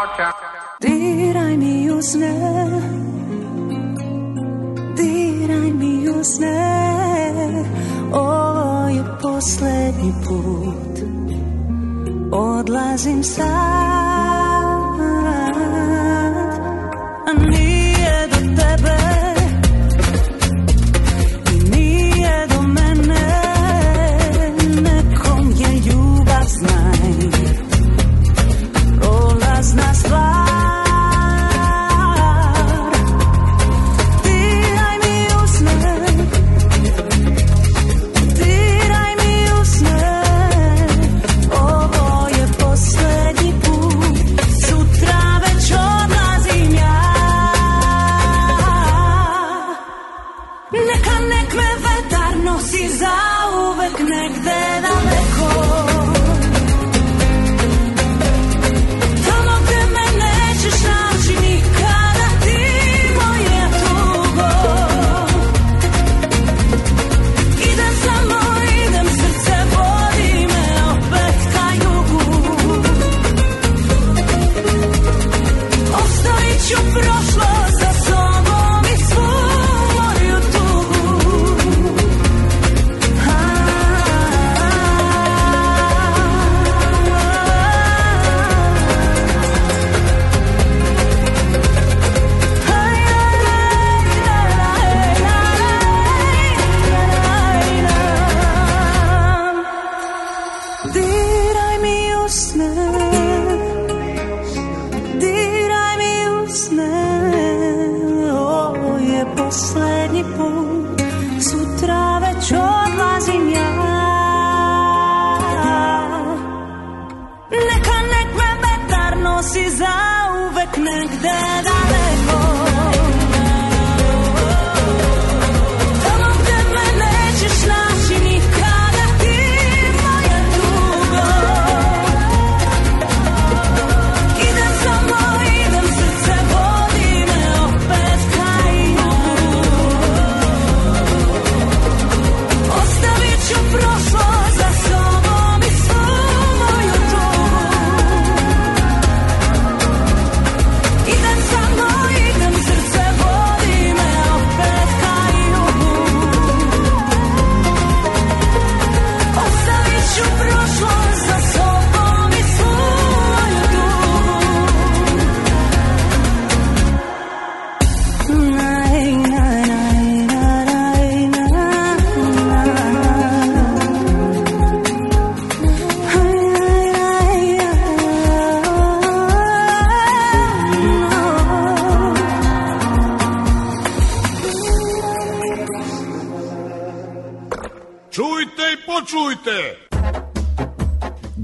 Nova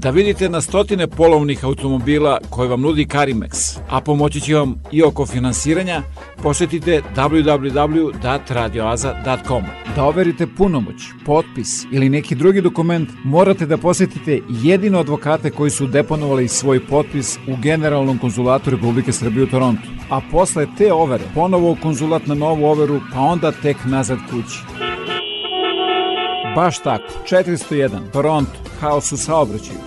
Da vidite na stotine polovnih automobila koje vam nudi Carimex, a pomoći će vam i oko finansiranja, posetite www.radioaza.com. Da overite punomoć, potpis ili neki drugi dokument, morate da posetite jedino advokate koji su deponovali svoj potpis u Generalnom konzulatu Republike Srbije u Torontu. A posle te overe, ponovo u konzulat na novu overu, pa onda tek nazad kući. Baš tako, 401, Toronto, haos u saobraćaju.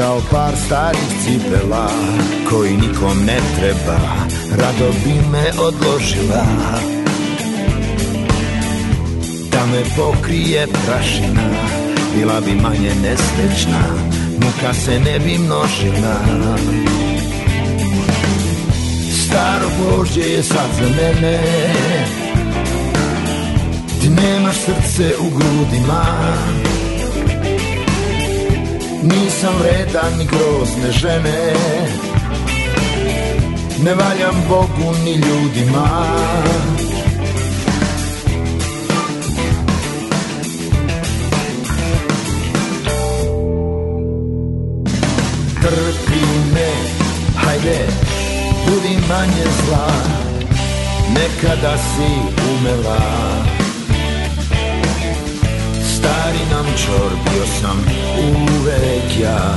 Kao par starih cipela koji nikom ne treba. Rado bi me odložila. Da me pokrije prašina Bila bi manje nesrećna Muka se ne bi množila. Staro gvožđe je sad za mene. Ti nemaš srce u grudima Nisam vredan ni grozne žene. Ne valjam Bogu ni ljudima. Trpi me, hajde, budi manje zla. Nekada si umela Stari nam čor bio sam uvek ja.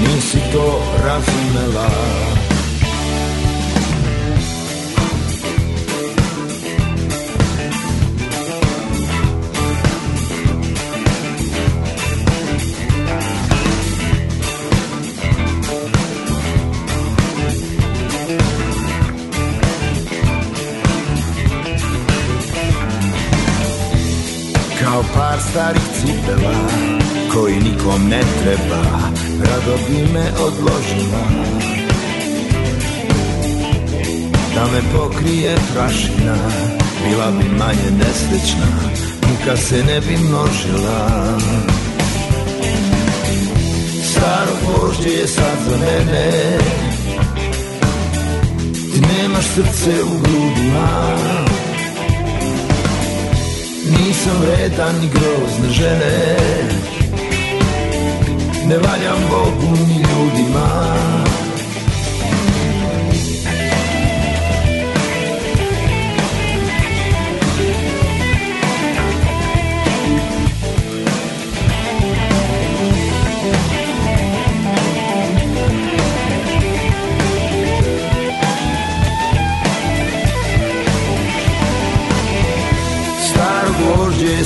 Nisi to razumela starih cipela koji nikom ne treba Rado bi me odložila. Da me pokrije prašina Bila bi manje nesrećna Muka se ne bi množila. Staro gvožđe je sad za mene Ti nemaš srce u grudima Nisam vredan ni grozne žene. Ne valjam Bogu ni ljudima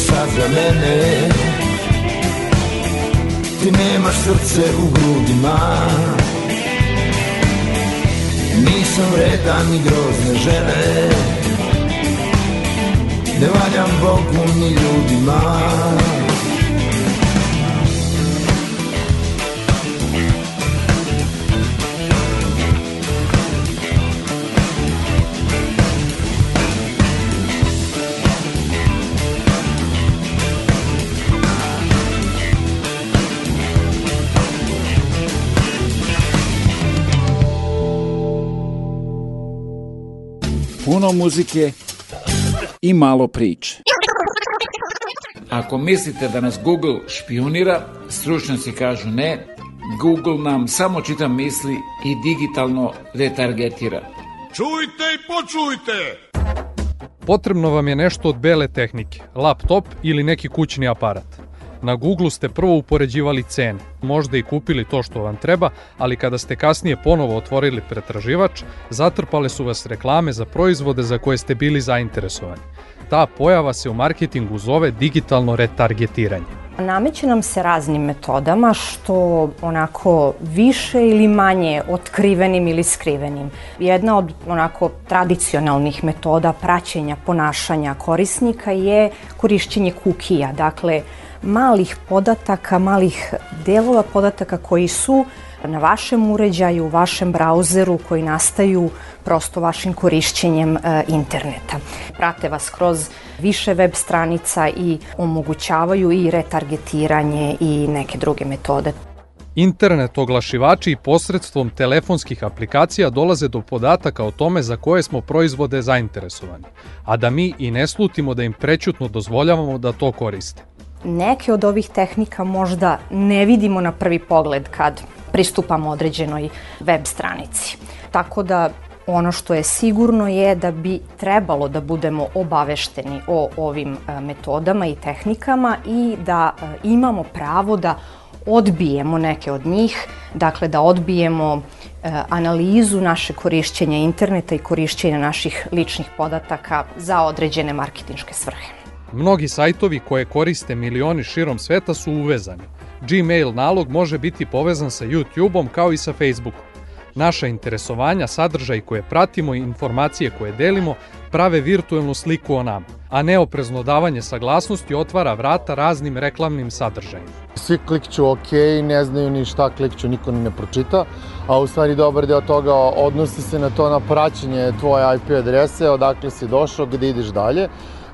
sad za mene. Ti nemaš srce u grudima. Nisam vredan ni grozne žene. Ne valjam Bogu ni ljudima Puno muzike i malo priče. Ako mislite da nas Google špionira, stručnjaci kažu ne, Google nam samo čita misli i digitalno retargetira. Čujte i počujte! Potrebno vam je nešto od bele tehnike, laptop ili neki kućni aparat. Na Google ste prvo upoređivali cene, možda i kupili to što vam treba, ali kada ste kasnije ponovo otvorili pretraživač, zatrpale su vas reklame za proizvode za koje ste bili zainteresovani. Ta pojava se u marketingu zove digitalno retargetiranje. Nameće nam se raznim metodama što onako više ili manje otkrivenim ili skrivenim. Jedna od onako tradicionalnih metoda praćenja ponašanja korisnika je korišćenje kukija, dakle malih podataka, malih delova podataka koji su na vašem uređaju, u vašem brauzeru koji nastaju prosto vašim korišćenjem e, interneta. Prate vas kroz više web stranica i omogućavaju i retargetiranje i neke druge metode. Internet oglašivači i posredstvom telefonskih aplikacija dolaze do podataka o tome za koje smo proizvode zainteresovani, a da mi i ne slutimo da im prećutno dozvoljavamo da to koriste. Neke od ovih tehnika možda ne vidimo na prvi pogled kad pristupamo određenoj web stranici. Tako da ono što je sigurno je da bi trebalo da budemo obavešteni o ovim e, metodama i tehnikama i da e, imamo pravo da odbijemo neke od njih, dakle da odbijemo e, analizu naše korišćenja interneta i korišćenja naših ličnih podataka za određene marketinške svrhe. Mnogi sajtovi koje koriste milioni širom sveta su uvezani. Gmail nalog može biti povezan sa YouTube-om kao i sa Facebookom. Naša interesovanja, sadržaj koje pratimo i informacije koje delimo prave virtuelnu sliku o nama, a neoprezno davanje saglasnosti otvara vrata raznim reklamnim sadržajima. Svi klikću OK, ne znaju ni šta klikću, niko ni ne pročita, a u stvari dobar deo toga odnosi se na to na praćenje tvoje IP adrese, odakle si došao, gde ideš dalje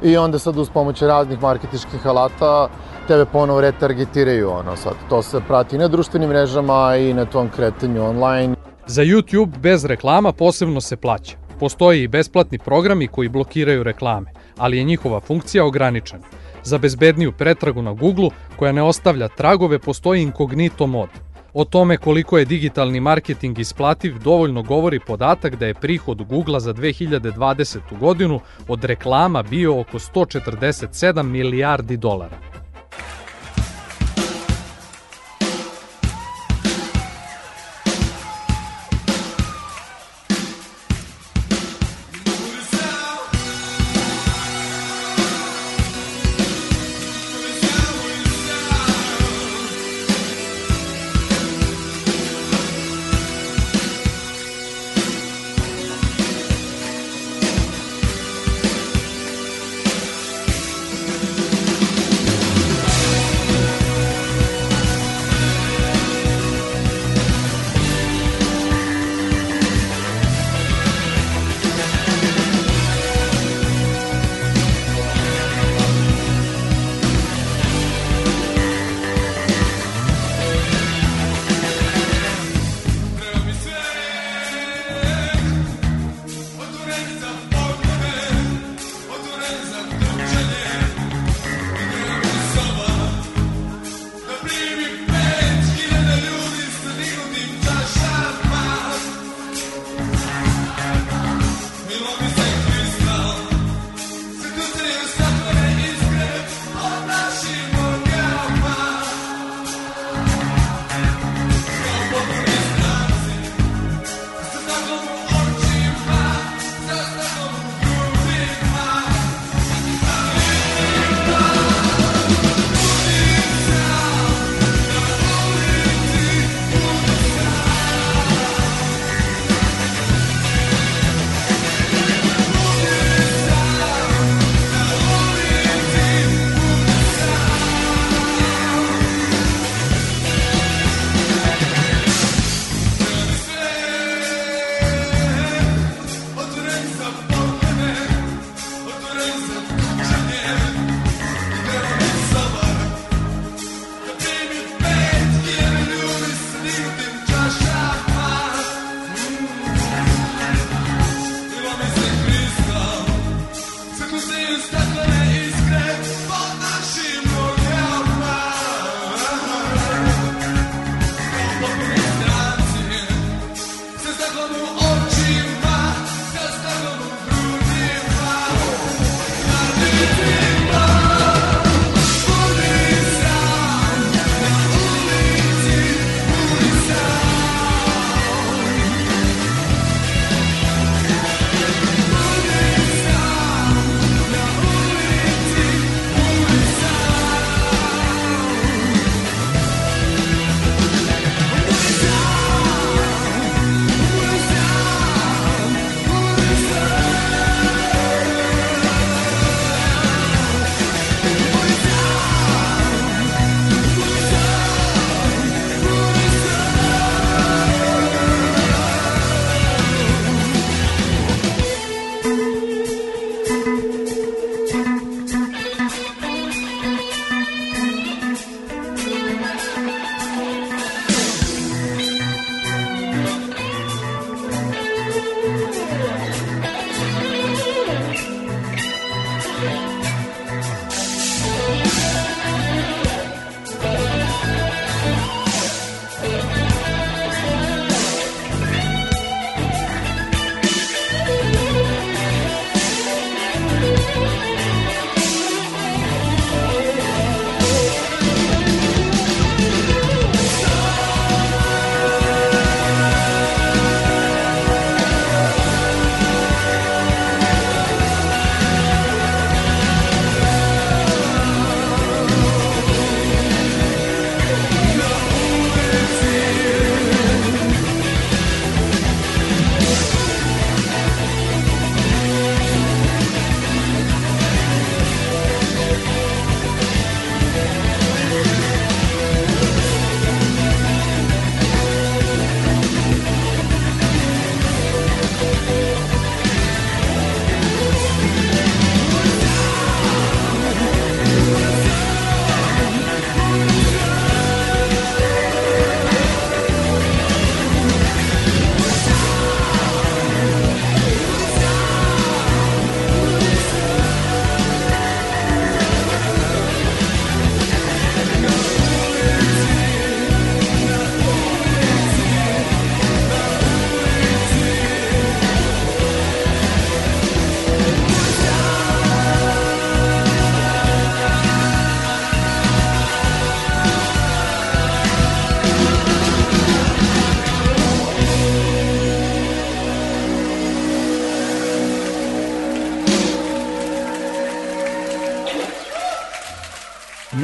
i onda sad uz pomoć raznih marketičkih alata tebe ponovo retargetiraju ono sad. To se prati na društvenim mrežama i na tom kretanju online. Za YouTube bez reklama posebno se plaća. Postoje i besplatni programi koji blokiraju reklame, ali je njihova funkcija ograničena. Za bezbedniju pretragu na Google, koja ne ostavlja tragove, postoji inkognito mod. O tome koliko je digitalni marketing isplativ dovoljno govori podatak da je prihod Google za 2020. godinu od reklama bio oko 147 milijardi dolara.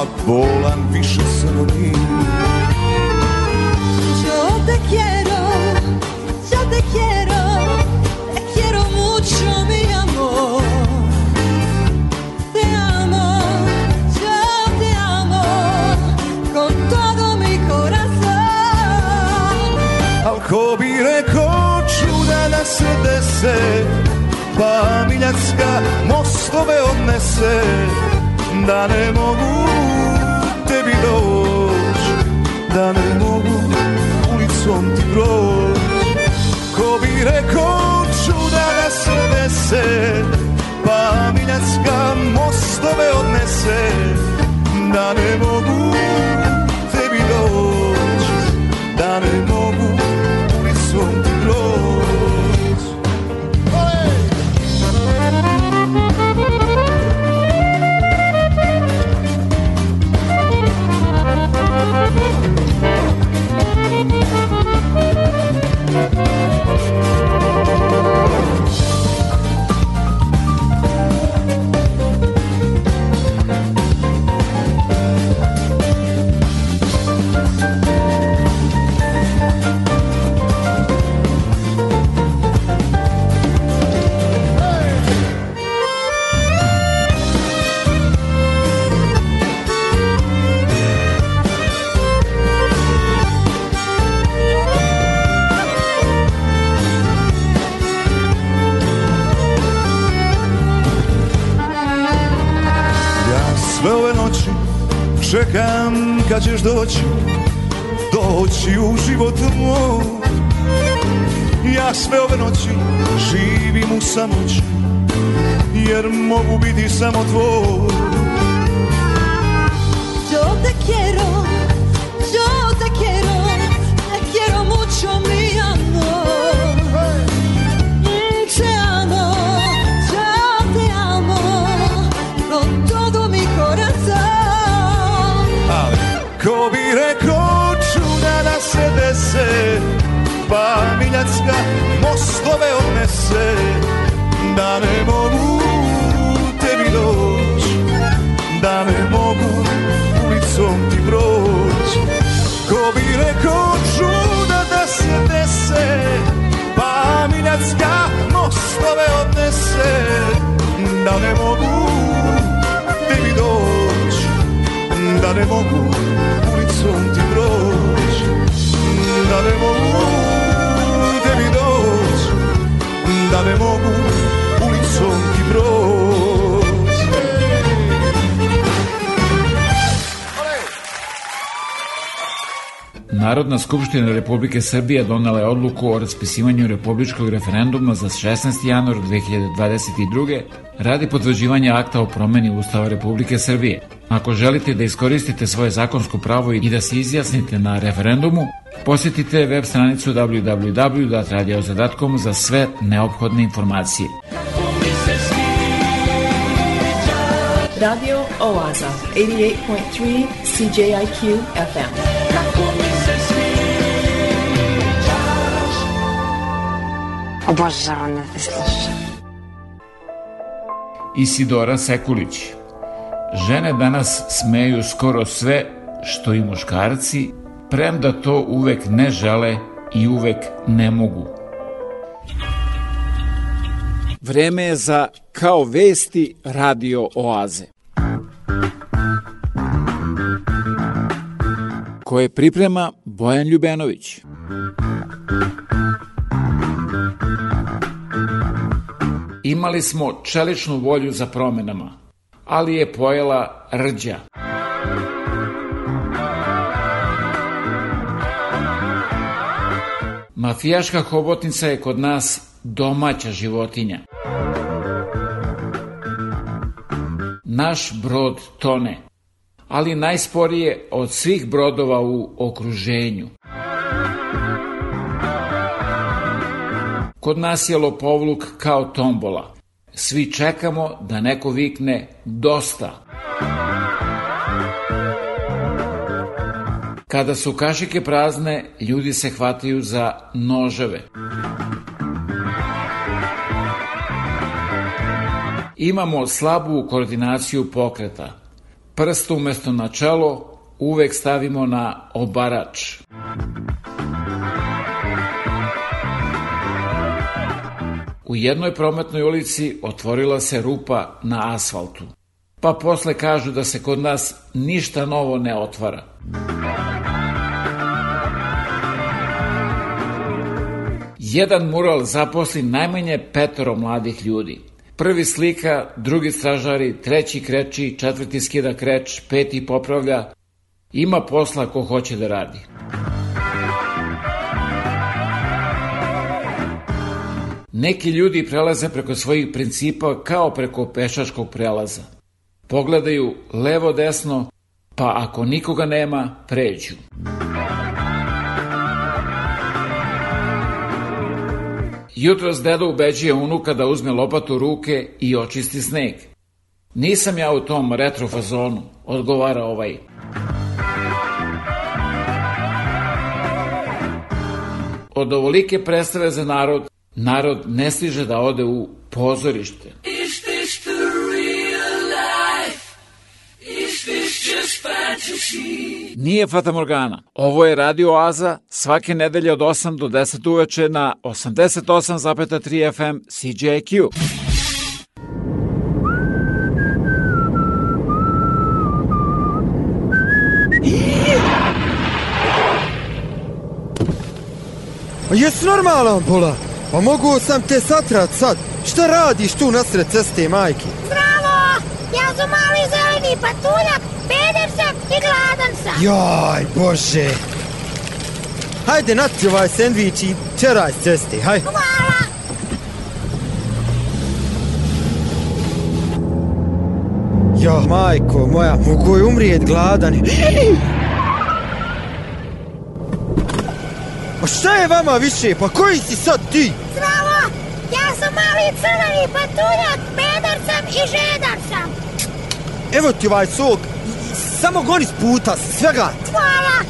A bolan više sam od njih Yo te quiero, yo te quiero, te quiero mucho, mi amor. Te amo, yo te amo, con todo mi corazón. Al ko bi rekao čuda da se dese Pa miljacka mostove odnese Da ne mogu tebi doć Da ne mogu ulicom ti proć. Ko bi rekao čuda da se dese Pa miljacka mostove odnese Da ne mogu tebi doć Da ne mogu kad ćeš doći Doći u život moj. Ja sve ove noći živim u samoći Jer mogu biti samo tvoj. Yo te quiero, yo te quiero Te quiero mucho mía. Miljacka mostove odnese Da ne mogu tebi doć Da ne mogu ulicom ti proć. Ko bi rekao čuda da se dese Pa Miljacka mostove odnese Da ne mogu tebi doć Da ne mogu Narodna skupština Republike Srbije donela je odluku o raspisivanju republičkog referenduma za 16. januar 2022. radi potvrđivanja akta o promeni Ustava Republike Srbije. Ako želite da iskoristite svoje zakonsko pravo i da se izjasnite na referendumu, posjetite web stranicu www.radiozadatkom za sve neophodne informacije. Radio Oaza, 88.3 CJIQ FM. Obožavam da te slušam. Isidora Sekulić Žene danas smeju skoro sve što i muškarci, premda to uvek ne žele i uvek ne mogu. Vreme je za Kao vesti radio oaze. Koje priprema Bojan Ljubenović. Imali smo čeličnu volju za promenama, ali je pojela rđa. Mafijaška hobotnica je kod nas domaća životinja. Naš brod tone, ali najsporije od svih brodova u okruženju. Kod nas je lopovluk kao tombola. Svi čekamo da neko vikne dosta. Kada su kašike prazne, ljudi se hvataju za noževe. Imamo slabu koordinaciju pokreta. Prst umesto na čelo uvek stavimo na obarač. U jednoj prometnoj ulici otvorila se rupa na asfaltu. Pa posle kažu da se kod nas ništa novo ne otvara. Jedan mural zaposli najmanje petoro mladih ljudi. Prvi slika, drugi stražari, treći kreči, četvrti skida kreč, peti popravlja. Ima posla ko hoće da radi. Neki ljudi prelaze preko svojih principa kao preko pešačkog prelaza. Pogledaju levo-desno, pa ako nikoga nema, pređu. Jutros deda ubeđuje unuka da uzme lopatu ruke i očisti sneg. Nisam ja u tom retro fazonu, odgovara ovaj. Od ovolike predstave za narod, narod ne stiže da ode u pozorište. Is this the real life? Is this just fantasy? Nije Fata Morgana. Ovo je Radio Oaza svake nedelje od 8 do 10 uveče na 88,3 FM CJQ. Jesi normalan, Pola? Pa mogu sam te satrat sad. Šta radiš tu nasred ceste, majke? Zdravo! Ja sam mali zeleni patuljak, peder sam i gladan sam. Jaj, bože. Hajde, nati ovaj sendvič i čeraj s ceste, haj. Hvala! Ja, majko moja, mogu je umrijet gladan. A šta je vama više? Pa koji si sad ti? Zdravo! Ja sam mali crveni patuljak, peder sam i žedar sam. Evo ti ovaj sok. samo goni s puta, svega. Hvala!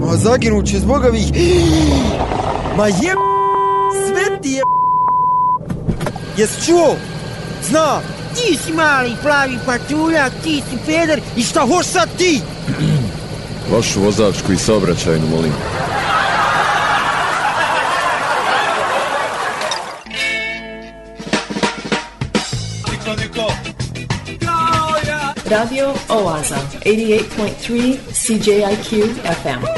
Ma zaginuće zbog ovih... Ma je... Sve ti je... Jes čuo? Zna. Ti mali plavi patuljak, ti si peder i šta hoš sad ti? Vašu vozačku i saobraćajnu, molim. Radio Oaza, 88.3 CJIQ FM.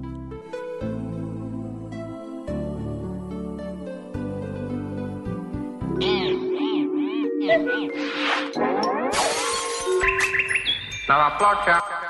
La placa.